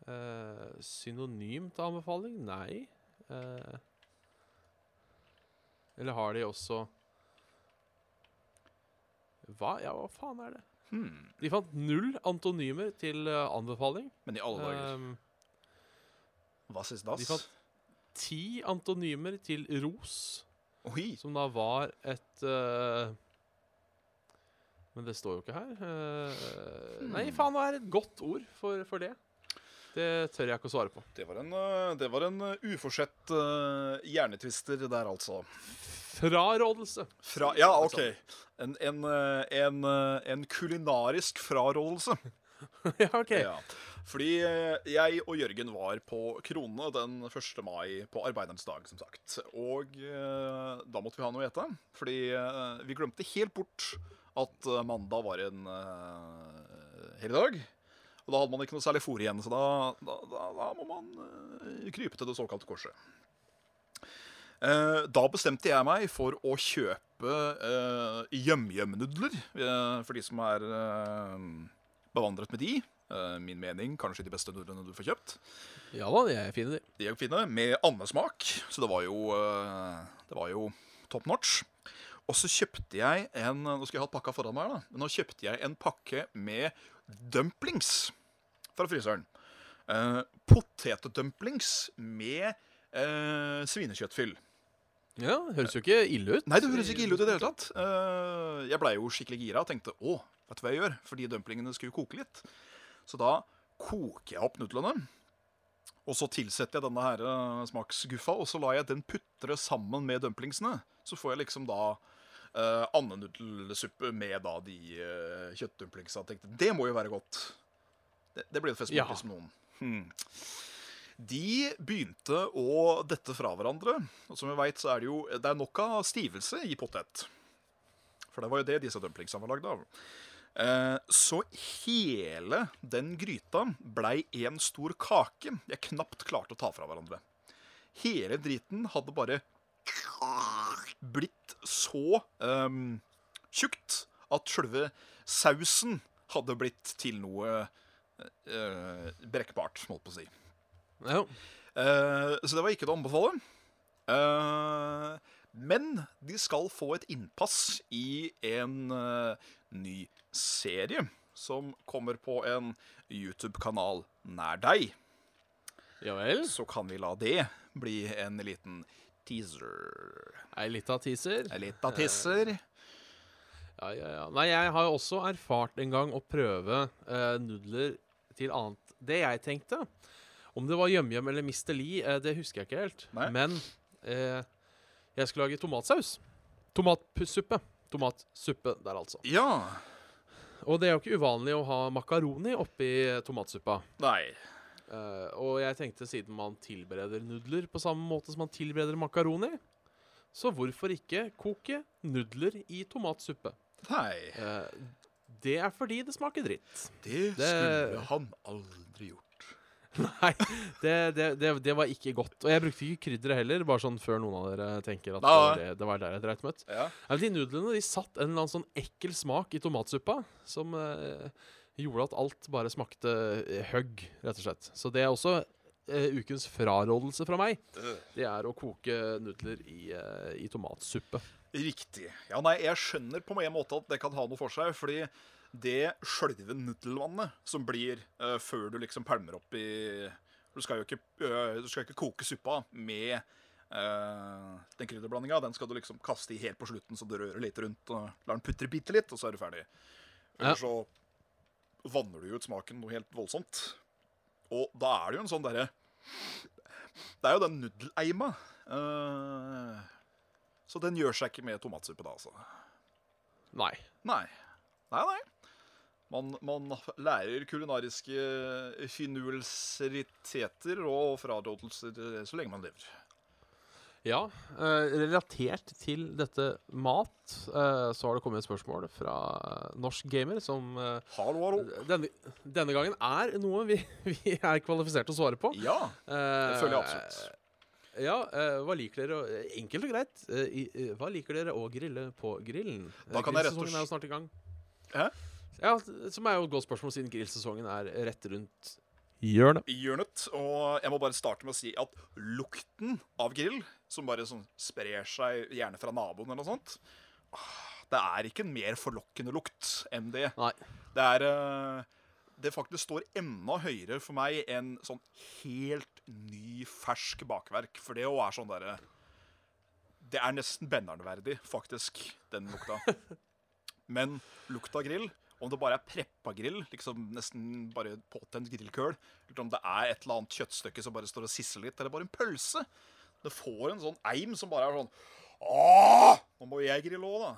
Uh, synonym til anbefaling? Nei. Uh, eller har de også Hva? Ja, hva faen er det? Hmm. De fant null antonymer til eh, anbefaling. Men i alle dager, Um, hva sies de fant ti antonymer til ros. Oi, Som da var et uh, Men det står jo ikke her. Nei, Hmm. faen, hva er et godt ord for, for det? Det tør jeg ikke å svare på. det var en, det var en uforsett uh, hjernetvister der, altså. Frarådelse. Fra, ja, OK. En, en, eh, en, eh, en kulinarisk frarådelse. ja, OK. Ja. Fordi eh, jeg og Jørgen var på Krone den 1. mai på arbeiderens dag, som sagt. Og da måtte vi ha noe å ete. Fordi vi glemte helt bort at mandag var en uh, helligdag. Og da hadde man ikke noe særlig fôr igjen, så da, da, da, da må man uh, krype til det såkalte korset. Eh, da bestemte jeg meg for å kjøpe uh, for de som er bevandret med de. Min mening kanskje de beste nudlene du får kjøpt. Ja da, de er fine, de. De er fine, med andesmak, så det var jo, det var jo top notch. Og så kjøpte jeg en Nå skal jeg ha pakka foran meg, da. Men nå kjøpte jeg en pakke med dumplings fra fryseren. eh, potetdumplings med eh, svinekjøttfyll. Ja, Høres jo ikke ille ut. Nei, det høres ikke ille ut i det hele tatt. Eh, jeg blei jo skikkelig gira og tenkte å, vet du hva jeg gjør? Fordi dumplingene skulle koke litt. Så da koker jeg opp nudlene. Og så tilsetter jeg denne her eh, smaksguffa, og så lar jeg den putre sammen med dumplingsene. Så får jeg liksom da uh, andenudelsuppe med da de uh, kjøttdumplingsa. Tenkte det må jo være godt. Det, det blir jo festmåltid Ja. som noen. Hmm. De begynte å dette fra hverandre. Og som vi vet, så er det jo Det er nok av stivelse i potet. For det var jo det disse dumplingsene var lagd av. Eh, så hele den gryta blei en stor kake jeg knapt klarte å ta fra hverandre. Hele driten hadde bare blitt så um, tjukt at sjølve sausen hadde blitt til noe uh, brekkbart, holdt på å si. Ja. Uh, så det var ikke det å anbefale. Uh, men de skal få et innpass i en uh, ny serie som kommer på en YouTube-kanal nær deg. ja vel. Så kan vi la det bli en liten teaser. Ei lita teaser. Ei lita teaser. Ja, ja, ja. Nei, jeg har også erfart en gang å prøve nudler til annet Det jeg tenkte Om det var YumYum eller Mr. Lee, eh, det husker jeg ikke helt. Nei. Men eh, jeg skulle lage tomatsaus. Tomatsuppe. Tomatsuppe der, altså. Ja. Og det er jo ikke uvanlig å ha makaroni oppi tomatsuppa. Nei. Eh, og jeg tenkte siden man tilbereder nudler på samme måte som man tilbereder makaroni, så hvorfor ikke koke nudler i tomatsuppe? Nei. Eh, det er fordi det smaker dritt. Det Det- skulle han aldri gjort. Nei, det, det, det, det var ikke godt. Og jeg brukte ikke krydderet heller, bare sånn før noen av dere tenker at det det, var der jeg dreit meg ut. Ja. De nudlene de satt en eller annen sånn ekkel smak i tomatsuppa som eh, gjorde at alt bare smakte hugg, høgg, rett og slett. Så det er også eh, ukens frarådelse fra meg. Det er å koke nudler i, eh, i tomatsuppe. Riktig. Ja, nei, jeg skjønner på en måte at det kan ha noe for seg, fordi det sjølve nudelvannet som blir uh, før du liksom pælmer opp i Du skal jo ikke, uh, du skal ikke koke suppa med uh, den krydderblandinga. Den skal du liksom kaste i helt på slutten, så du rører litt rundt og lar den putre bitte litt, og så er du ferdig. Eller så vanner du ut smaken noe helt voldsomt. Og da er det jo en sånn derre Det er jo den nudeleima. så den gjør seg ikke med tomatsuppe, da, altså. Nei. Nei. Nei, nei. Man, man lærer kulinariske finulseriteter og frarådelser så lenge man lever. Ja, eh, relatert til dette mat, eh, så har det kommet et spørsmål fra Norsk Gamer, som eh, Hallo, hallo. denne, denne gangen er noe vi, vi er kvalifisert til å svare på. Ja, det det føler jeg absolutt. Ja, eh, hva liker dere å Enkelt og greit. eh, eh, hva liker dere å grille på grillen? Da kan jeg rett og Grillsesongen er jo snart i gang. Hæ? Ja, Som er jo et godt spørsmål, siden grillsesongen er rett rundt hjørnet. I hjørnet. Og jeg må bare starte med å si at lukten av grill, som bare sånn sprer seg gjerne fra naboen eller noe sånt ah, Det er ikke en mer forlokkende lukt enn det. Nei. Det er eh, Det faktisk står enda høyere for meg enn sånn helt ny, fersk bakverk. For det òg er sånn derre Det er nesten bennernverdig, faktisk, den lukta. Men lukta grill, om det bare er preppa grill, liksom nesten bare påtent grillkøl, eller om det er et eller annet kjøttstykke som bare står og sisser litt, eller bare en pølse Det får en sånn eim som bare er sånn Åh! Nå må jeg grille òg, da.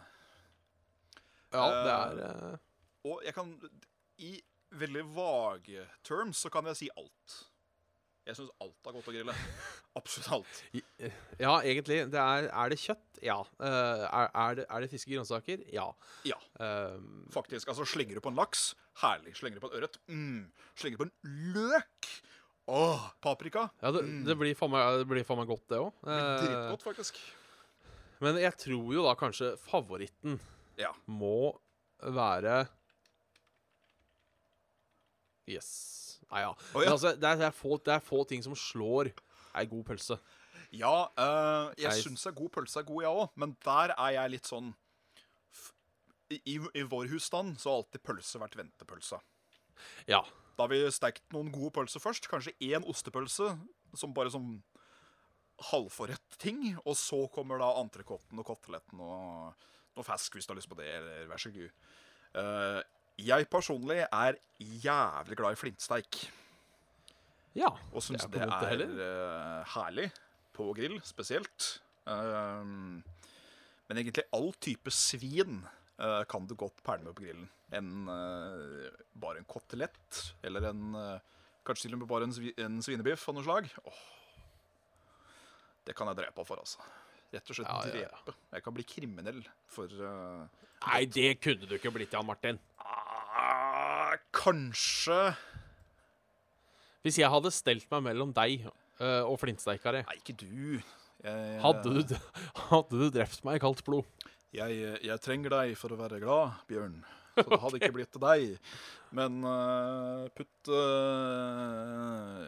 Ja, det er uh... Og jeg kan I veldig vage terms så kan jeg si alt. Jeg syns alt er godt å grille. Absolutt alt. Ja, egentlig. Det er, er det kjøtt? Ja. Eh, er, er, det, er det fiske og grønnsaker? Ja. Ja, Um, faktisk. Altså, slenger du på en laks, herlig. Slenger du på en ørret, mm. Slenger du på en løk, åh, paprika. ja, det, det blir faen meg, det blir faen meg godt, det òg. Dritgodt, faktisk. men jeg tror jo da kanskje favoritten Ja. må være Yes. Nei, ja. Men ja. altså, det, er, det, er få, det er få ting som slår ei god pølse. Ja, uh, jeg Jeg- syns god pølse er god, jeg òg, men der er jeg litt sånn I, I vår husstand så har alltid pølse vært ventepølse. Ja. Da har vi stekt noen gode pølser først. Kanskje én ostepølse som bare som halvforrett ting. Og så kommer da entrecôten og koteletten og noe fersk hvis du har lyst på det. Eller vær så god. Eh, jeg personlig er jævlig glad i flintsteik. Ja. Og syns Det det er det er, uh, herlig. På grill spesielt. Uh, men egentlig all type svin uh, kan du godt pælme på grillen. En, eh, bare en kotelett, eller en Kanskje til og med bare en, svi, en svinebiff av noe slag. Oh, det kan jeg drepe for, altså. Rett og slett Ja, ja, ja. drepe. Jeg kan bli kriminell for Nei, det kunne du ikke blitt, Jan Martin. ah, Kanskje Hvis jeg hadde stelt meg mellom deg uh, og flintsteikere, Nei, ikke du. Jeg, hadde du, hadde du drept meg i kaldt blod? Jeg, jeg trenger deg for å være glad, Bjørn. Så det hadde ikke blitt til deg. Men uh, putt uh,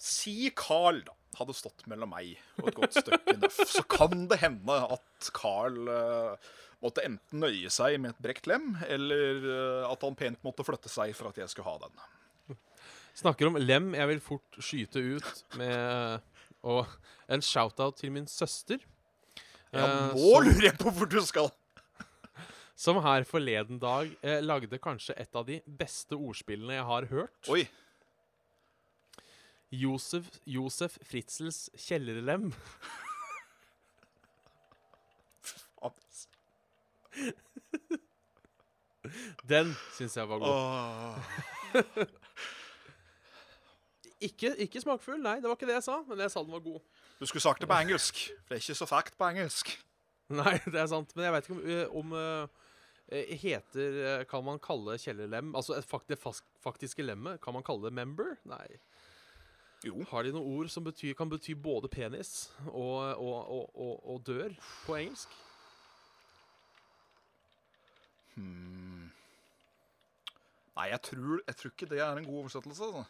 Si Carl, da, hadde stått mellom meg og et godt stykke nøff. Så kan det hende at Carl uh, måtte enten nøye seg med et brekt lem, eller uh, at han pent måtte flytte seg for at jeg skulle ha den. Snakker om lem. Jeg vil fort skyte ut med og en shout-out til min søster. Ja, eh, nå som, lurer jeg på hvor du skal. som her forleden dag eh, lagde kanskje et av de beste ordspillene jeg har hørt. Oi. Josef, Josef Fritzels kjellerlem. Den syns jeg var god. Ikke, ikke smakfull, nei, det var ikke det jeg sa, men jeg sa den var god. Du skulle sagt det på engelsk, for det er ikke så fælt på engelsk. Nei, det er sant, men jeg vet ikke om, eh, om eh, heter eh, Kan man kalle kjellerlem Altså det faktiske lemmet, kan man kalle det member? Nei. Jo. Har de noen ord som betyr, kan bety både penis og, og, og, og dør på engelsk? Nei, jeg tror, jeg tror ikke det er en god oversettelse. Altså.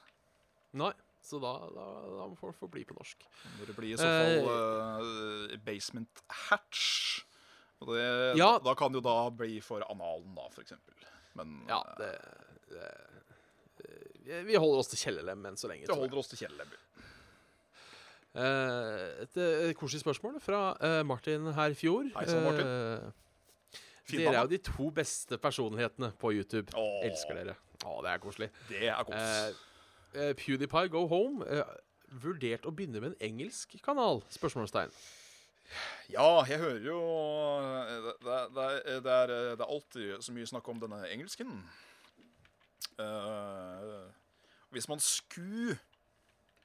Nei. Så da, da, da må folk få bli på norsk. Det blir i så fall uh, basement hatch. Og det, Ja. da, da kan jo da bli for analen, da, eksempel. Men Ja, eh, det, det Vi holder oss til kjellerlem enn så lenge. Vi holder oss til kjellerlem. Eh, et et koselig spørsmål fra Martin her i fjor. Hei sann, Martin. Eh, dere er jo de to beste personlighetene på YouTube. Åh. Elsker dere. Å, det er koselig. Det er godt. Eh, eh, PewDiePie Go Home. eh, vurdert å begynne med en engelsk kanal? Spørsmålstegn. Ja, jeg hører jo eh, Det, det, det, er, det, er, er alltid så mye snakk om denne engelsken. Uh, hvis man skulle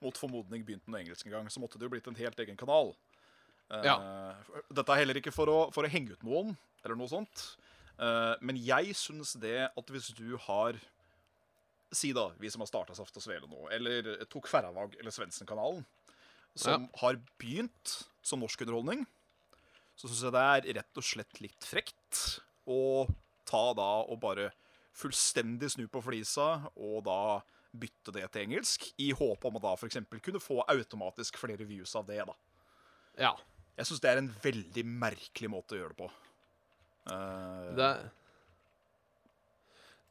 mot formodning begynt med engelsk en gang, så måtte det jo blitt en helt egen kanal. Eh, Ja. Dette er heller ikke for å, for å henge ut noen, eller noe sånt. Eh, men jeg syns det at hvis du har Si da, vi som har starta Saft og Svele nå, eller tok Færravag eller Svendsen-kanalen, som har begynt som norsk underholdning, så syns jeg det er rett og slett litt frekt å ta da og bare fullstendig snu på flisa og da bytte det til engelsk, i håp om å da f.eks. kunne få automatisk flere views av det. da. Ja. Jeg syns det er en veldig merkelig måte å gjøre det på. Uh, Det,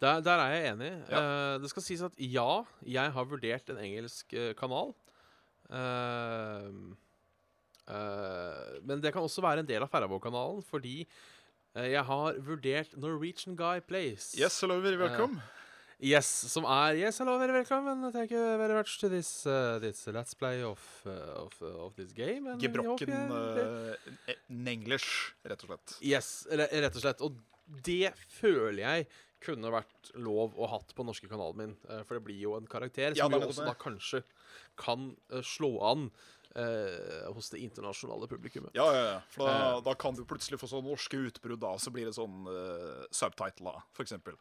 der, der er jeg enig. Ja. Uh, det skal sies at ja, jeg har vurdert en engelsk uh, kanal. Eh, eh, men det kan også være en del av Færøyvåg-kanalen, fordi eh, jeg har vurdert Norwegian Guy Plays. yes, hello, welcome. Yes, som er Yes, hello, very welcome, and thank you very much to this, uh, this let's play of, uh, of, uh, of this game. Gebrokken uh, Nenglish, rett og slett. Yes, rett og slett. Og det føler jeg kunne vært lov å hatt på norske kanalen min. eh, For det blir jo en karakter Ja, som er jo også da kanskje kan eh, slå an eh, hos det internasjonale publikummet. Ja, ja, ja. For da, Eh. da kan du plutselig få sånn norske utbrudd, da. Så blir det sånn uh, subtitler, for eksempel.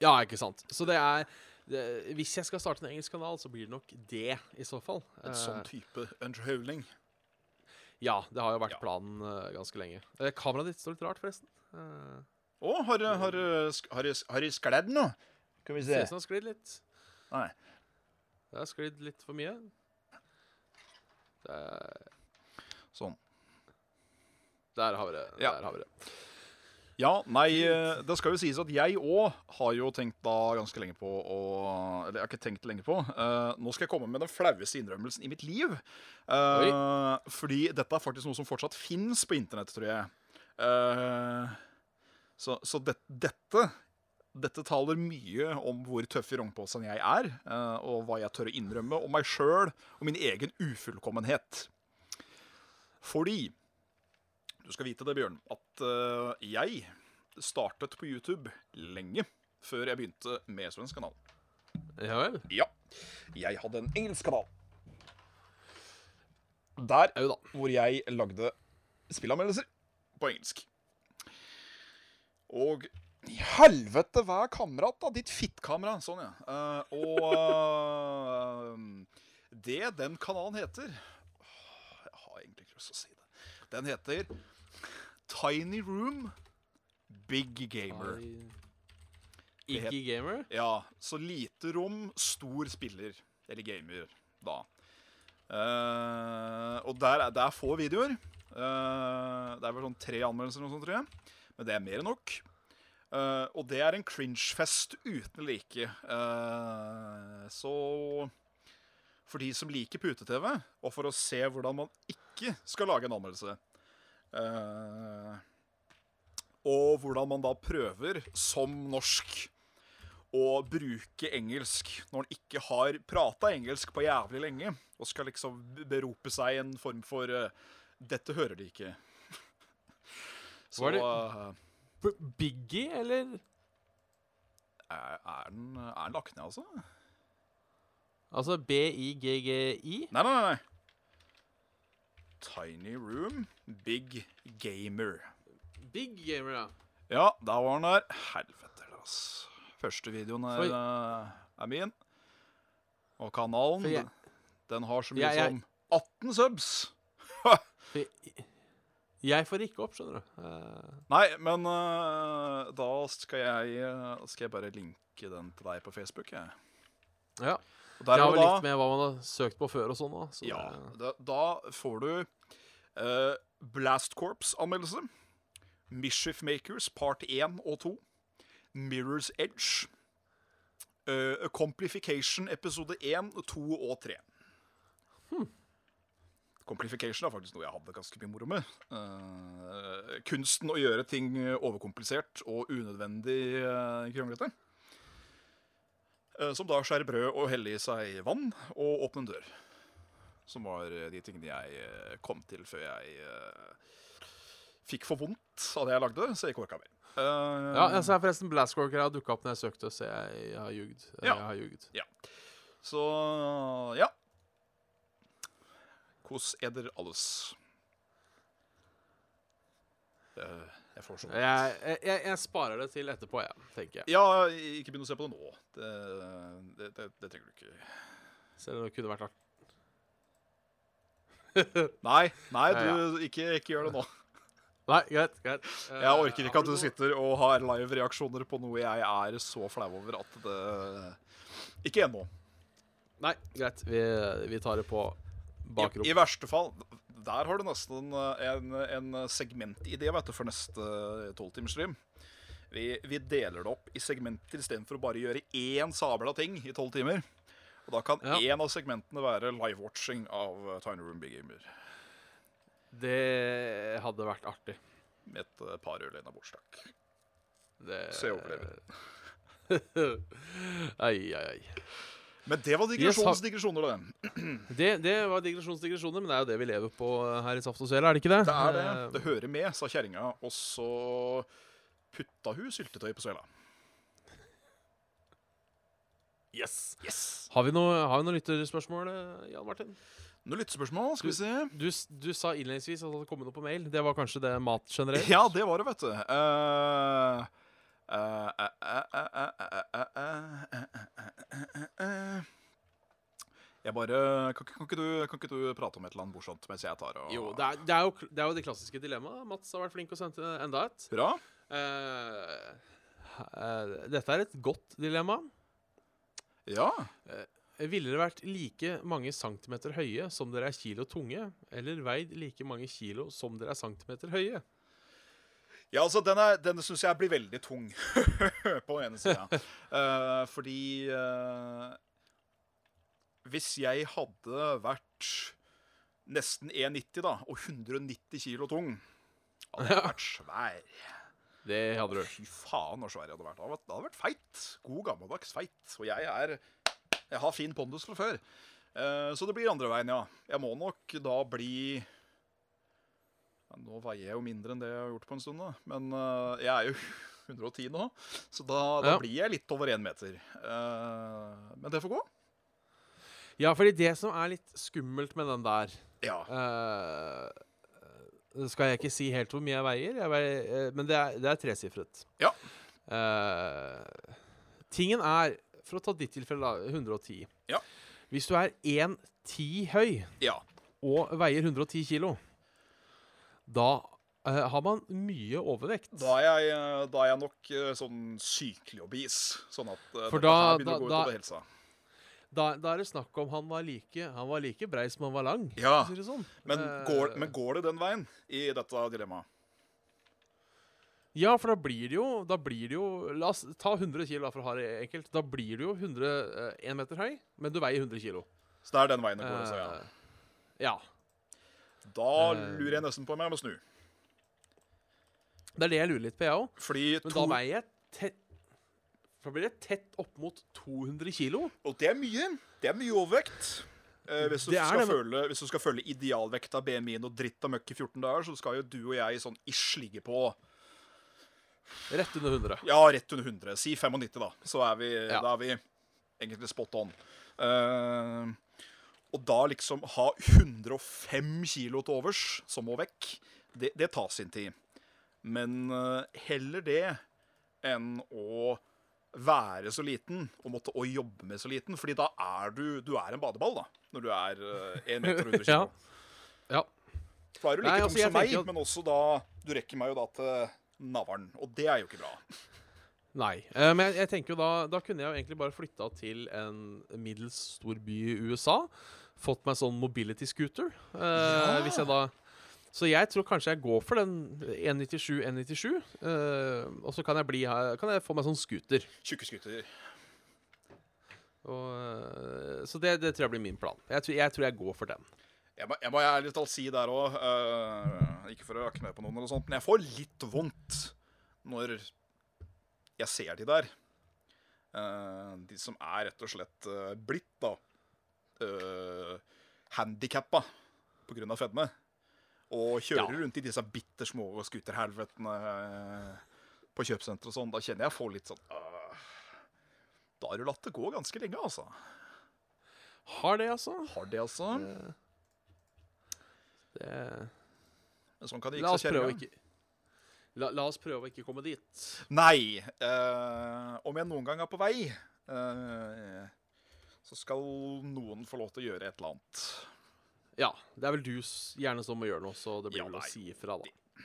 Ja, ikke sant. Så det er det, Hvis jeg skal starte en engelsk kanal, så blir det nok det, i så fall. En Eh, sånn type underholdning. ja, det har jo vært Ja. planen uh, ganske lenge. Uh, kameraet ditt står litt rart, forresten. Uh, Å, har, har, har, har jeg skledd nå? Skal vi Ser ut som det har sklidd litt. Nei. Det har sklidd litt for mye. Det er, Sånn. der har vi det. Ja. Der har vi det. Ja, nei, eh, det skal jo sies at jeg òg har jo tenkt da ganske lenge på å Eller jeg har ikke tenkt lenge på. Uh, nå skal jeg komme med den flaueste innrømmelsen i mitt liv. Uh, fordi dette er faktisk noe som fortsatt fins på internett, tror jeg. Uh, så så det, dette dette taler mye om hvor tøff i rognposen jeg er, og hva jeg tør å innrømme om meg sjøl og min egen ufullkommenhet. Fordi Du skal vite det, Bjørn, at uh, jeg startet på YouTube lenge før jeg begynte med svensk kanal. Ja vel. Ja, jeg hadde en engelsk kanal. Der Au da. hvor jeg lagde spillanmeldelser på engelsk. Og i helvete, hva er kamerat, da? Ditt fittkamera. Sånn, ja. Uh, og uh, det den kanalen heter Jeg har egentlig ikke lyst til å si det. Den heter Tiny Room Big Gamer. Iggy Gamer? Ja, så lite rom, stor spiller. Eller gamer, da. Uh, og der, er- det er få videoer. Uh, det er vel sånn tre anmeldelser eller noe sånt, tror jeg. Men det er mer enn nok. Uh, og det er en cringe-fest uten like. Så for de som liker pute-TV, og for å se hvordan man ikke skal lage en anmeldelse eh, Og hvordan man da prøver, som norsk, å bruke engelsk når man ikke har prata engelsk på jævlig lenge, og skal liksom berope seg en form for uh, 'Dette hører de ikke'. Så Var det- uh, Biggie, eller? er, er, den, er den lagt ned, altså? Altså B-I-G-G-I? Nei, nei, nei. Tiny Room, Big Gamer. Big Gamer, ja. Ja, der var den der. Helvete, ass. Første videoen er, eh, er min. Og kanalen, jeg- den, har så mye Jeg- jeg- som 18 subs. Jeg, får ikke opp, skjønner du. Uh... Nei, men uh, da skal jeg, skal jeg bare linke den til deg på Facebook. Jeg. ja. Det har vel litt med hva man har søkt på før og sånn Da, Så ja, det- da, får du uh, Blast Corps-anmeldelse. Mischief Makers part 1 og 2. Mirror's Edge. Uh, Complification episode 1, 2 og 3. Complification er faktisk noe jeg hadde ganske mye moro med. Uh, kunsten å gjøre ting overkomplisert og unødvendig uh, kronglete. Eh, som da skjærer brød og heller i seg vann og åpner en dør. Som var eh, de tingene jeg eh, kom til før jeg fikk for vondt av det jeg lagde, så jeg ikke orka mer. Eh, Ja, jeg ser forresten Blastcorker har dukka opp når jeg søkte, så jeg har ljugd. Ja. Jeg har ljugd. Så ja. Kos eder alles. Eh, jeg får sånn Jeg, jeg, jeg sparer det til etterpå, jeg, tenker jeg. Ja, ikke begynn å se på det nå. Det, det, det, det trenger du ikke. Selv om det kunne vært artig. Nei, nei du, ikke, ikke gjør det nå. Nei, greit. greit. Eh, Jeg orker ikke at du sitter og har live reaksjoner på noe jeg er så flau over at det Ikke ennå. Nei, greit. Vi, vi tar det på I. I verste fall Der har du nesten eh, en, en segmentidé for neste tolvtimersstream. Vi, vi deler det opp i segmenter istedenfor å bare gjøre én sabla ting i tolv timer. Og da kan Ja. av segmentene være live-watching av eh, Tiny Room Big Gamer. Det hadde vært artig. Med et eh, par øl innabords, takk. Det... Så jeg overlever. ai, ai, ai. Men det var digresjonsdigresjoner, det. Det, det var digresjonsdigresjoner, men det er jo det vi lever på her i Saft og Svele, er det ikke det? Det er det. Eh, Det hører med, sa kjerringa, og så putta hun syltetøy på svela. Yes. Yes. Har vi noe, har vi noe lytterspørsmål, eh, Jan Martin? Noen lyttespørsmål, skal vi se. Du, s- du sa innledningsvis at det hadde kommet noe på mail. Det var kanskje det mat generelt? Ja, det var det, vet du. Eh, Jeg bare kan, kan, ikke du, kan ikke du prate om et eller annet morsomt mens jeg tar og Jo, det er, det, er jo, det er jo det klassiske dilemmaet. Mats har vært flink å sende enda et. Hurra? Uh, uh, dette er et godt dilemma. Ja. Ville dere vært like mange centimeter høye som dere er kilo tunge, eller veid like mange kilo som dere er centimeter høye? Ja, altså, denne, denne syns jeg blir veldig tung på den ene sida. uh, fordi uh, Hvis jeg hadde vært nesten 1,90 da, og 190 kilo tung, hadde jeg vært svær. Det hadde du. Fy faen, så svær jeg hadde vært. Det hadde vært, feit. God, gammeldags feit. Og jeg er Jeg har fin pondus fra før. Uh, så det blir andre veien, ja. Jeg må nok da bli Nå veier jeg jo mindre enn det jeg har gjort på en stund, da. Men uh, jeg er jo 110 nå, så da, da Ja. blir jeg litt over én meter. Uh, men det får gå. Ja, fordi det som er litt skummelt med den der Ja. uh, Skal jeg ikke si helt hvor mye jeg veier, jeg veier men det er, det er tresifret. Ja. Tingen er, for å ta ditt tilfelle, da, 110. Ja. Hvis du er 1,10 høy ja. og veier 110 kilo, da uh, har man mye overvekt. Da er jeg, eh, da er jeg nok uh, sånn sykelig obese. Sånn at uh, For da- begynner å gå da- utover helsa. Da, da er det snakk om han var like, han var like brei som han var lang. Ja, sånn. Men går, men går det den veien i dette dilemmaet? Ja, for da blir det jo Da blir det jo La oss ta 100 kilo for å ha det enkelt. Da blir du jo 100, eh, 1 meter høy, men du veier 100 kilo. Så det er den veien det går så ja. Eh, ja. Da eh. lurer jeg nesten på om jeg må snu. Det er det jeg lurer litt på, jeg òg. Men da veier jeg tett Da blir det tett opp mot 200 kilo. Og det er mye. Det er mye overvekt. Eh, hvis, du er følge, hvis du skal følge idealvekta BMI-en og dritt og møkk i 14 dager, så skal jo du og jeg sånn ish ligge på Rett under 100. Ja, rett under 100. Si 95, da. Så er vi, Ja. da er vi egentlig spot on. Eh, og da liksom ha 105 kilo til overs, som må vekk, det, det tar sin tid. Men eh, heller det enn å være så liten og måtte å jobbe med så liten. Fordi da er du Du er en badeball, da. Når du er uh, 1 meter og 100 Ja. kilo. Ja. For da er du like Nei, altså, som meg, at- men også da Du rekker meg jo da til navlen. Og det er jo ikke bra. Nei. Eh, men jeg, jeg tenker jo da Da kunne jeg jo egentlig bare flytta til en middels stor by i USA. Fått meg sånn mobility scooter. Uh, Ja. Hvis jeg da Så jeg tror kanskje jeg går for den 197 197. Uh, og så kan jeg bli Kan jeg få meg sånn scooter. Tjukke scooter. Og, eh, så det, det tror jeg blir min plan. Jeg tror jeg, tror jeg går for den. Jeg må, jeg må ærlig talt si der òg, ikke for å rakke ned på noen, eller sånt, men jeg får litt vondt når jeg ser de der. Uh, de som er rett og slett eh, blitt da uh, handikappa pga. fedme. Og kjører Ja. rundt i disse bitte små scooterhelvetene eh, på kjøpesenter og sånn. Da kjenner jeg får litt sånn uh, Da har du latt det gå ganske lenge, altså. Har det, altså. Har det, altså. Det, Men sånn kan det oss så kjerringa. ikke, la, la oss prøve å ikke komme dit. Nei. Uh, om jeg noen gang er på vei, eh, så skal noen få lov til å gjøre et eller annet. Ja, det er vel du gjerne som må gjøre noe, så det blir Ja, vel å si ifra, da.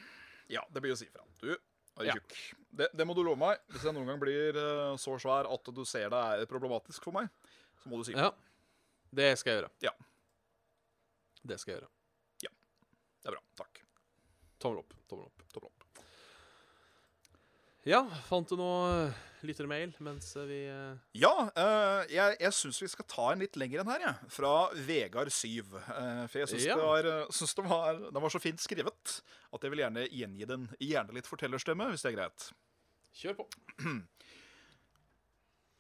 Ja, det blir å si ifra. Du er Ja. tjukk. Det, det må du love meg. Hvis jeg noen gang blir eh, så svær at du ser det er problematisk for meg, så må du si ifra. Ja. Det skal jeg gjøre. Ja. Det skal jeg gjøre. Ja. Det er bra. Takk. Tommel opp. Tommel opp. Tommel opp. Ja, fant du noe lyttermail mens vi uh... Ja, uh, jeg, jeg syns vi skal ta en litt lengre enn her, jeg. Fra Vegard Syv. Uh, for jeg syns Ja. det, var, eh, den var så fint skrevet at jeg vil gjerne gjengi den gjerne litt fortellerstemme, hvis det er greit. Kjør på.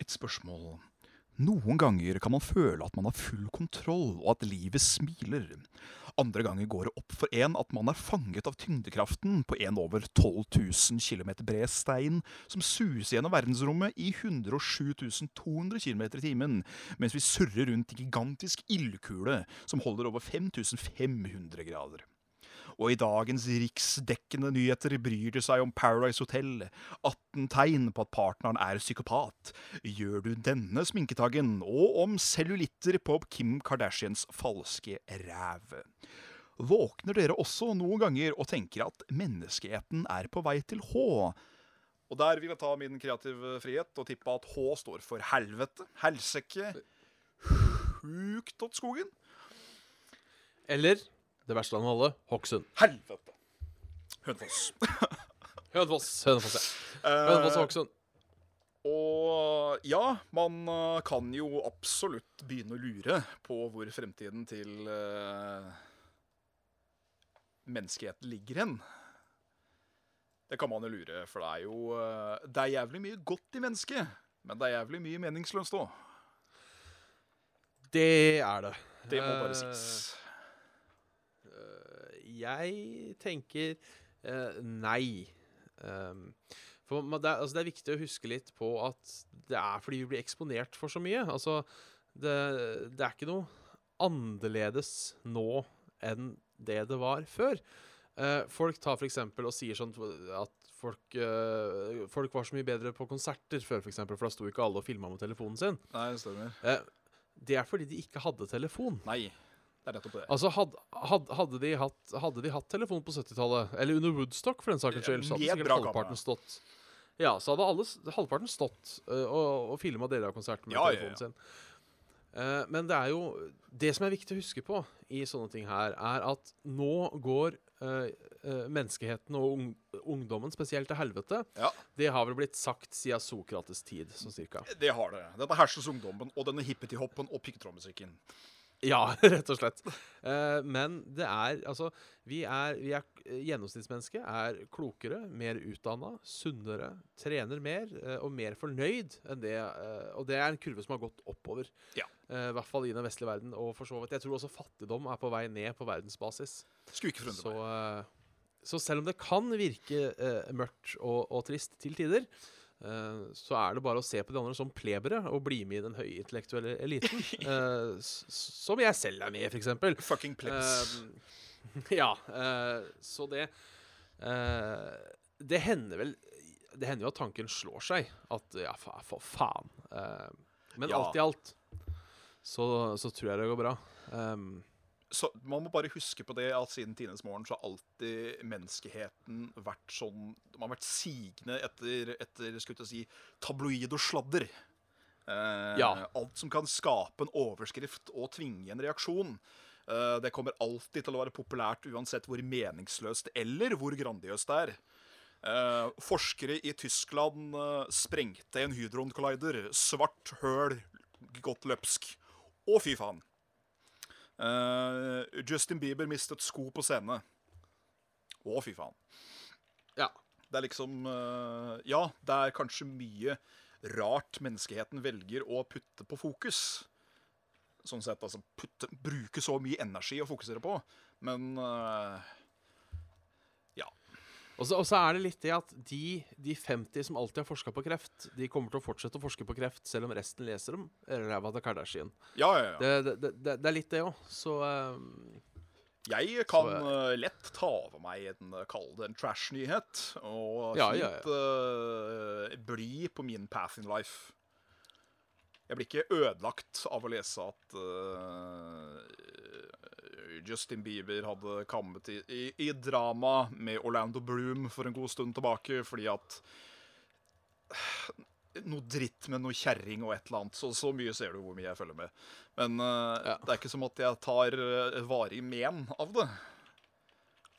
Et spørsmål. Noen ganger kan man føle at man har full kontroll, og at livet smiler. Andre ganger går det opp for en at man er fanget av tyngdekraften på en over 12 000 km bred stein som suser gjennom verdensrommet i 107 200 km i timen, mens vi surrer rundt i gigantisk ildkule som holder over 5500 grader. Og i dagens riksdekkende nyheter bryr det seg om Paradise Hotel, 18 tegn på at partneren er psykopat, gjør du denne sminketaggen, og om cellulitter på Kim Kardashians falske ræv. Våkner dere også noen ganger og tenker at menneskeheten er på vei til H? Og der vil jeg ta min kreative frihet og tippe at H står for helvete, helsike, sjukt åt skogen. Eller det verste av dem alle Hokksund. Helvete. Hønefoss. Hønefoss. Hønefoss, ja. Eh, Hønefoss og Hokksund. Og ja, man eh, kan jo absolutt begynne å lure på hvor fremtiden til uh, menneskeheten ligger hen. Det kan man jo lure, for det er jo uh, Det er jævlig mye godt i mennesket, men det er jævlig mye meningsløst òg. Det er det. Det må bare sies. Jeg tenker eh, nei. Um, for det, er- altså det er viktig å huske litt på at det er fordi vi blir eksponert for så mye. Altså, det, det er ikke noe annerledes nå enn det det var før. Uh, folk tar for eksempel og sier sånn at folk, uh, folk var så mye bedre på konserter før, for, eksempel, for da sto ikke alle og filma med telefonen sin. Nei, det stemmer. Eh, det er fordi de ikke hadde telefon. Nei, det er nettopp det. Altså, had, had, hadde, de hatt, hadde de hatt telefon på 70-tallet, eller under Woodstock for den saken, skyld, så hadde sikkert halvparten stått Ja, så hadde alle, halvparten stått uh, og, og filma deler av konserten med Ja, ja, telefonen ja. sin. Uh, men det er jo Det som er viktig å huske på i sånne ting her, er at nå går Uh, eh, menneskeheten og ung, ungdommen spesielt til helvete. Ja. Det har vel blitt sagt siden Sokrates tid, sånn cirka. Det har det. Denne hersens ungdommen og denne hippety-hoppen og piggtrådmusikken. Ja, rett og slett. Uh, men det er altså Vi er, vi er Gjennomsnittsmennesket er klokere, mer utdanna, sunnere, trener mer uh, og mer fornøyd enn det. Uh, og det er en kurve som har gått oppover. Ja. I hvert fall i den vestlige verden. Og for så vidt Jeg tror også fattigdom er på vei ned på verdensbasis. Skulle ikke forundre Så, meg. så selv om det kan virke mørkt og, og trist til tider, så er det bare å se på de andre som plebere og bli med i den høyintellektuelle eliten. uh, som jeg selv er med i, f.eks. Fucking plebs. ja. Uh, så det eh, Det hender vel Det hender jo at tanken slår seg. At ja, fa, for faen. Eh, men Ja. alt i alt så, så tror jeg det går bra. Um, så man må bare huske på det at siden tidenes morgen så har alltid menneskeheten vært sånn De har vært sigende etter, etter skulle jeg si, tabloid og sladder. Eh, Ja. Alt som kan skape en overskrift og tvinge en reaksjon. eh, det kommer alltid til å være populært uansett hvor meningsløst eller hvor grandiøst det er. Eh, forskere i Tyskland eh, sprengte en hydron collider. Svart høl, godt løpsk. Å, fy faen. Eh, Justin Bieber mistet sko på scene. Å, fy faen. ja. Det er liksom uh, Ja, det er kanskje mye rart menneskeheten velger å putte på fokus. Sånn sett, altså putte, Bruke så mye energi å fokusere på. Men ja. Og så, er det litt det at de, de 50 som alltid har forska på kreft, de kommer til å fortsette å forske på kreft selv om resten leser om ræva til Kardashian. Ja, ja, ja. Det, det, det, det er litt det òg. Så um, Jeg kan Så, uh, lett ta over meg en, eh, kall det en trash-nyhet, og Ja, ja, eh, bli på min path in life. Jeg blir ikke ødelagt av å lese at eh, Justin Bieber hadde kammet i, i, i drama med Orlando Bloom for en god stund tilbake, fordi at noe dritt med noe kjerring og et eller annet. Så, så mye ser du hvor mye jeg følger med. Men uh, Ja. det er ikke som at jeg tar uh, varig men av det.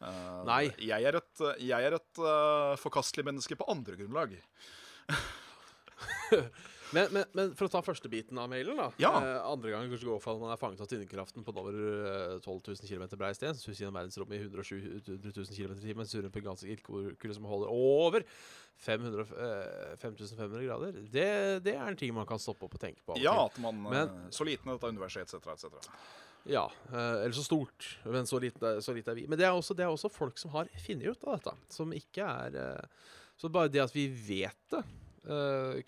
Uh, Nei. Jeg er et, jeg er et forkastelig menneske på andre grunnlag. men, men, men for å ta første biten av mailen, da. Ja. Eh, andre gangen kanskje går for at man er fanget av tyngdekraften på over eh, 12 000 km brei sted. Sus gjennom verdensrommet i 107 000 km i timen. Surrer på en ganske ildkule som holder over 500, eh, 5500 grader. Det, det er en ting man kan stoppe opp og tenke på. og Ja, at man Men- eh, Så liten er dette universet, etc., etc. Ja, eh, eller så stort, men så lite, så lite er vi. Men det er, også, det er også folk som har funnet ut av dette, som ikke er eh, Så bare det at vi vet det,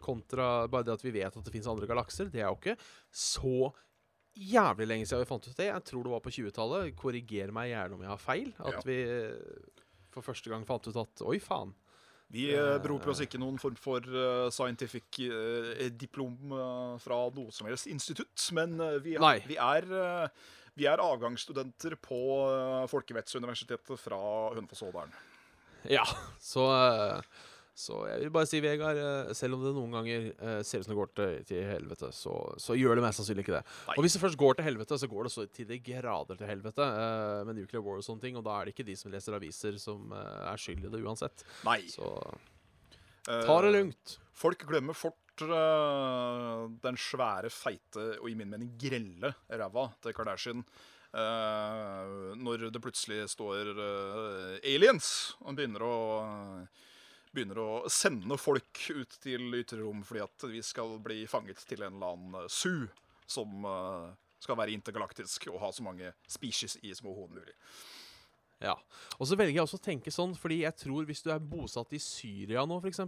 kontra bare det at vi vet at det fins andre galakser, det er jo ikke så jævlig lenge siden vi fant ut det. Jeg tror det var på 20-tallet. Korriger meg gjerne om jeg har feil. At Ja. vi eh, for første gang fant ut at oi, faen. Vi eh, beroper oss ikke noen form for eh, scientific eh, diplom eh, fra noe som helst institutt, men eh, vi, er, vi, er, eh, vi er avgangsstudenter på Folkevettsuniversitetet fra Hønefoss-Ådalen. Ja, så, eh, Så jeg vil bare si, Vegard, eh, selv om det noen ganger eh, ser ut som det går til, til helvete, så, så gjør det mest sannsynlig ikke det. Nei. Og hvis det først går til helvete, så går det så til de grader til helvete. uh, med nuclear war og sånne ting, og da er det ikke de som leser aviser, som uh, er skyld i det uansett. Nei. Så eh, ta det lugnt. Folk glemmer fort eh, den svære, feite og i min mening grelle ræva til Kardashian. eh, når det plutselig står eh, aliens og begynner å Begynner å sende folk ut til ytre rom fordi at vi skal bli fanget til en eller annen su zoo som eh, skal være intergalaktisk og ha så mange species i små hode mulig. Ja. Og så velger jeg også å tenke sånn, fordi jeg tror hvis du er bosatt i Syria nå, f.eks.,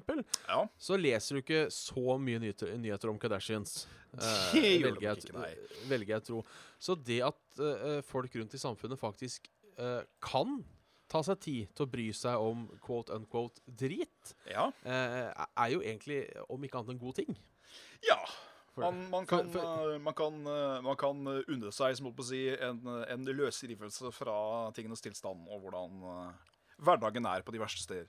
Ja, så leser du ikke så mye nyheter, nyheter om Kardashians. Eh, Det gjør velger jeg ikke, nei. Velger jeg tro. Så det at eh, folk rundt i samfunnet faktisk eh, kan ta seg tid til å bry seg om quote unquote drit, ja. eh, er jo egentlig om ikke annet en god ting. ja. Man, man, kan, eh, man, kan, eh, man kan unne seg som å si, en, en løsrivelse fra tingenes tilstand og hvordan hverdagen er på de verste steder.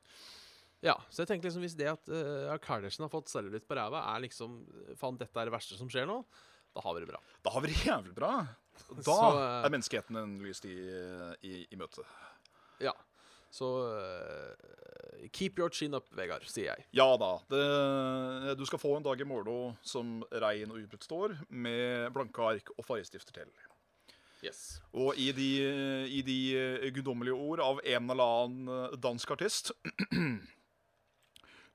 Ja, så jeg tenker liksom hvis det at uh, Kardashian har fått cellulitt på ræva, er liksom Faen, dette er det verste som skjer nå, da har vi det bra. Da har vi det jævlig bra. Da Så, er menneskeheten en lyst i, i, i møte. Så uh, keep your chin up, Vegard, sier jeg. Ja da. Det, du skal få en dag i morgen som rein og ubrutt står, med blanke ark og fargestifter til. Yes. Og i de, i de guddommelige ord av en eller annen dansk artist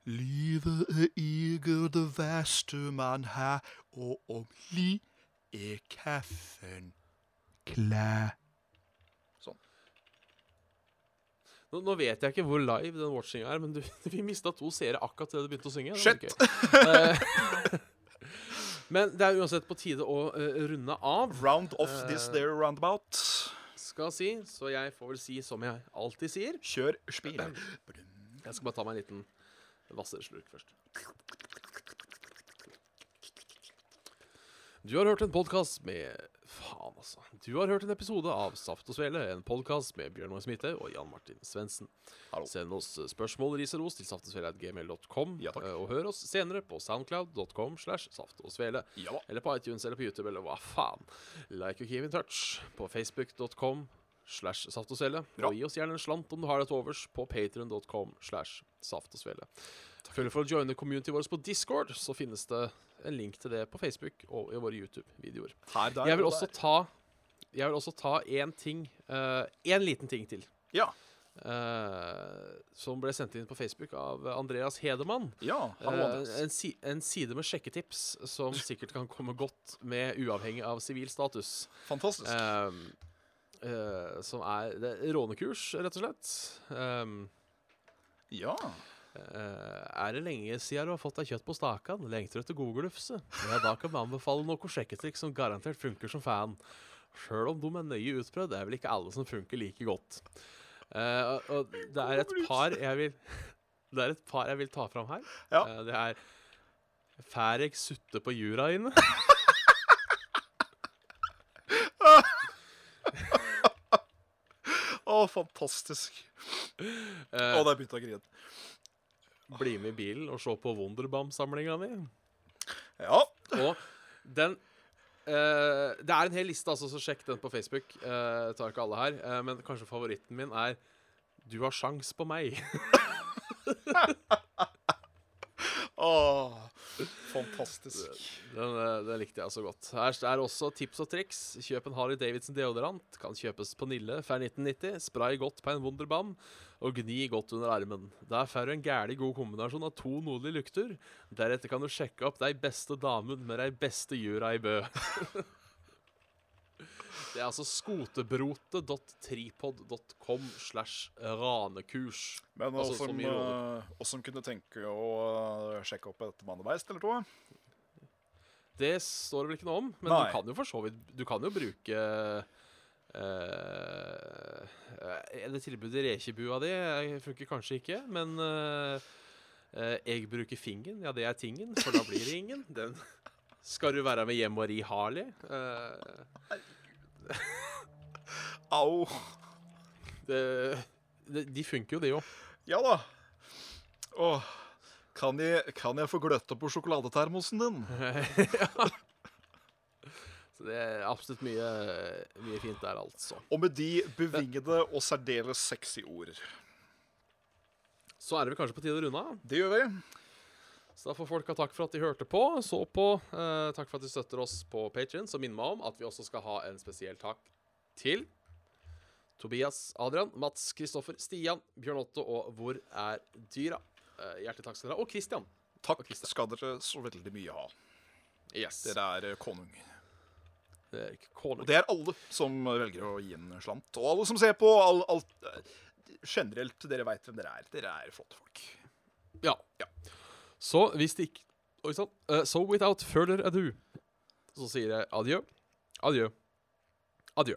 Livet er ikke det verste man har, og om li er kaffen klar. Sånn. Nå, nå vet jeg ikke hvor live den watchinga er, men du, vi mista to seere akkurat idet du begynte å synge. Shit. Eh, men det er uansett på tide å uh, runde av, Round off this Eh. there roundabout. skal si. Så jeg får vel si som jeg alltid sier. Kjør spil. Jeg skal bare ta meg en liten vasserslurk først. Du har hørt en podkast med Faen, altså. Du har hørt en episode av Saft og Svele, en podkast med Bjørn Magne Smithe og Jan Martin Svendsen. Send oss eh, spørsmål, ris og ros til saftogsvele.gmail.com, Ja, takk. eh, og hør oss senere på soundcloud.com slash saft og svele. Ja. Eller på iTunes eller på YouTube, eller hva faen. Like og keep in touch på facebook.com slash saft og svele. Og gi oss gjerne en slant om du har det til overs på patreon.com slash saft og svele. Følg for å joine community vår på Discord, så finnes det en link til det på Facebook og i våre YouTube-videoer. Jeg vil også ta Jeg vil også ta én ting Én liten ting til. Ja. Uh, som ble sendt inn på Facebook av Andreas Hedemann. Ja, han Eh, Andreas. en, si en side med sjekketips som sikkert kan komme godt med uavhengig av sivil status. Fantastisk. Eh, som er er rånekurs, rett og slett. Ehm, ja. Eh, er det lenge siden du har fått deg kjøtt på stakan? Lengter du etter gode glufse? Ja, da kan vi anbefale noe sjekketrikk som garantert funker som fan. Sjøl om de er nøye utprøvd, er vel ikke alle som funker like godt. Uh, og, det er et par jeg vil Det er et par jeg vil ta fram her. Ja. Uh, det er Fær jeg sutte på jura inne? Å, fantastisk. Å, uh, oh, det er begynt å grine. Bli med i bilen og se på Wunderbaum-samlinga mi. Ja. Og den eh, Det er en hel liste, altså, så sjekk den på Facebook. Uh, tar ikke alle her. eh, men kanskje favoritten min er 'Du har sjans på meg'. Åh, fantastisk. Den, eh, den likte jeg så godt. Her er også tips og triks. Kjøp en Harley Davidson deodorant. Kan kjøpes på Nille for 1990. Spray godt på en Wunderbaum, og gni godt under armen. Der får du en gæli god kombinasjon av to nordlige lukter. Deretter kan du sjekke opp de beste damene med de beste jura i Bø. Det er altså skotebrote.tripod.com slash ranekurs. Men Altså, som, eh, oss som kunne tenke å eh, sjekke opp et mannebeist eller to Det står det vel ikke noe om, men Nei. du kan jo for så vidt Du kan jo bruke Uh, Det tilbudet i rekebua di funker kanskje ikke, men uh, uh, jeg bruker fingen. Ja, det er tingen, for da blir det ingen. Den skal du være med hjem og ri Harley. Eh, Au. det, det, de funker jo, de òg. Ja da. Åh, Kan jeg, kan jeg få gløtte på sjokoladetermosen din? ja. Så det er absolutt mye, mye fint der, altså. Og med de bevingede og særdeles sexy ord. Så er det vel kanskje på tide å runde av. Det gjør vi. Så da får folk ha takk for at de hørte på, så på. Eh, takk for at de støtter oss på Patrion. Så minn meg om at vi også skal ha en spesiell takk til Tobias, Adrian, Mats, Kristoffer, Stian, Bjørn Otto og Hvor er dyra? Eh, hjertelig takk skal dere ha. Og Christian. Takk og Christian. skal dere så veldig mye ha. Yes. Dere er eh, konung. Det er ikke konung. Og det er alle som velger å gi en slant. Og alle som ser på. All, alt, eh, generelt, dere veit hvem dere er. Dere er flotte folk. Ja. Ja. Så hvis det ikke Oi sann. Uh, so without further ado så sier jeg adjø, adjø, adjø.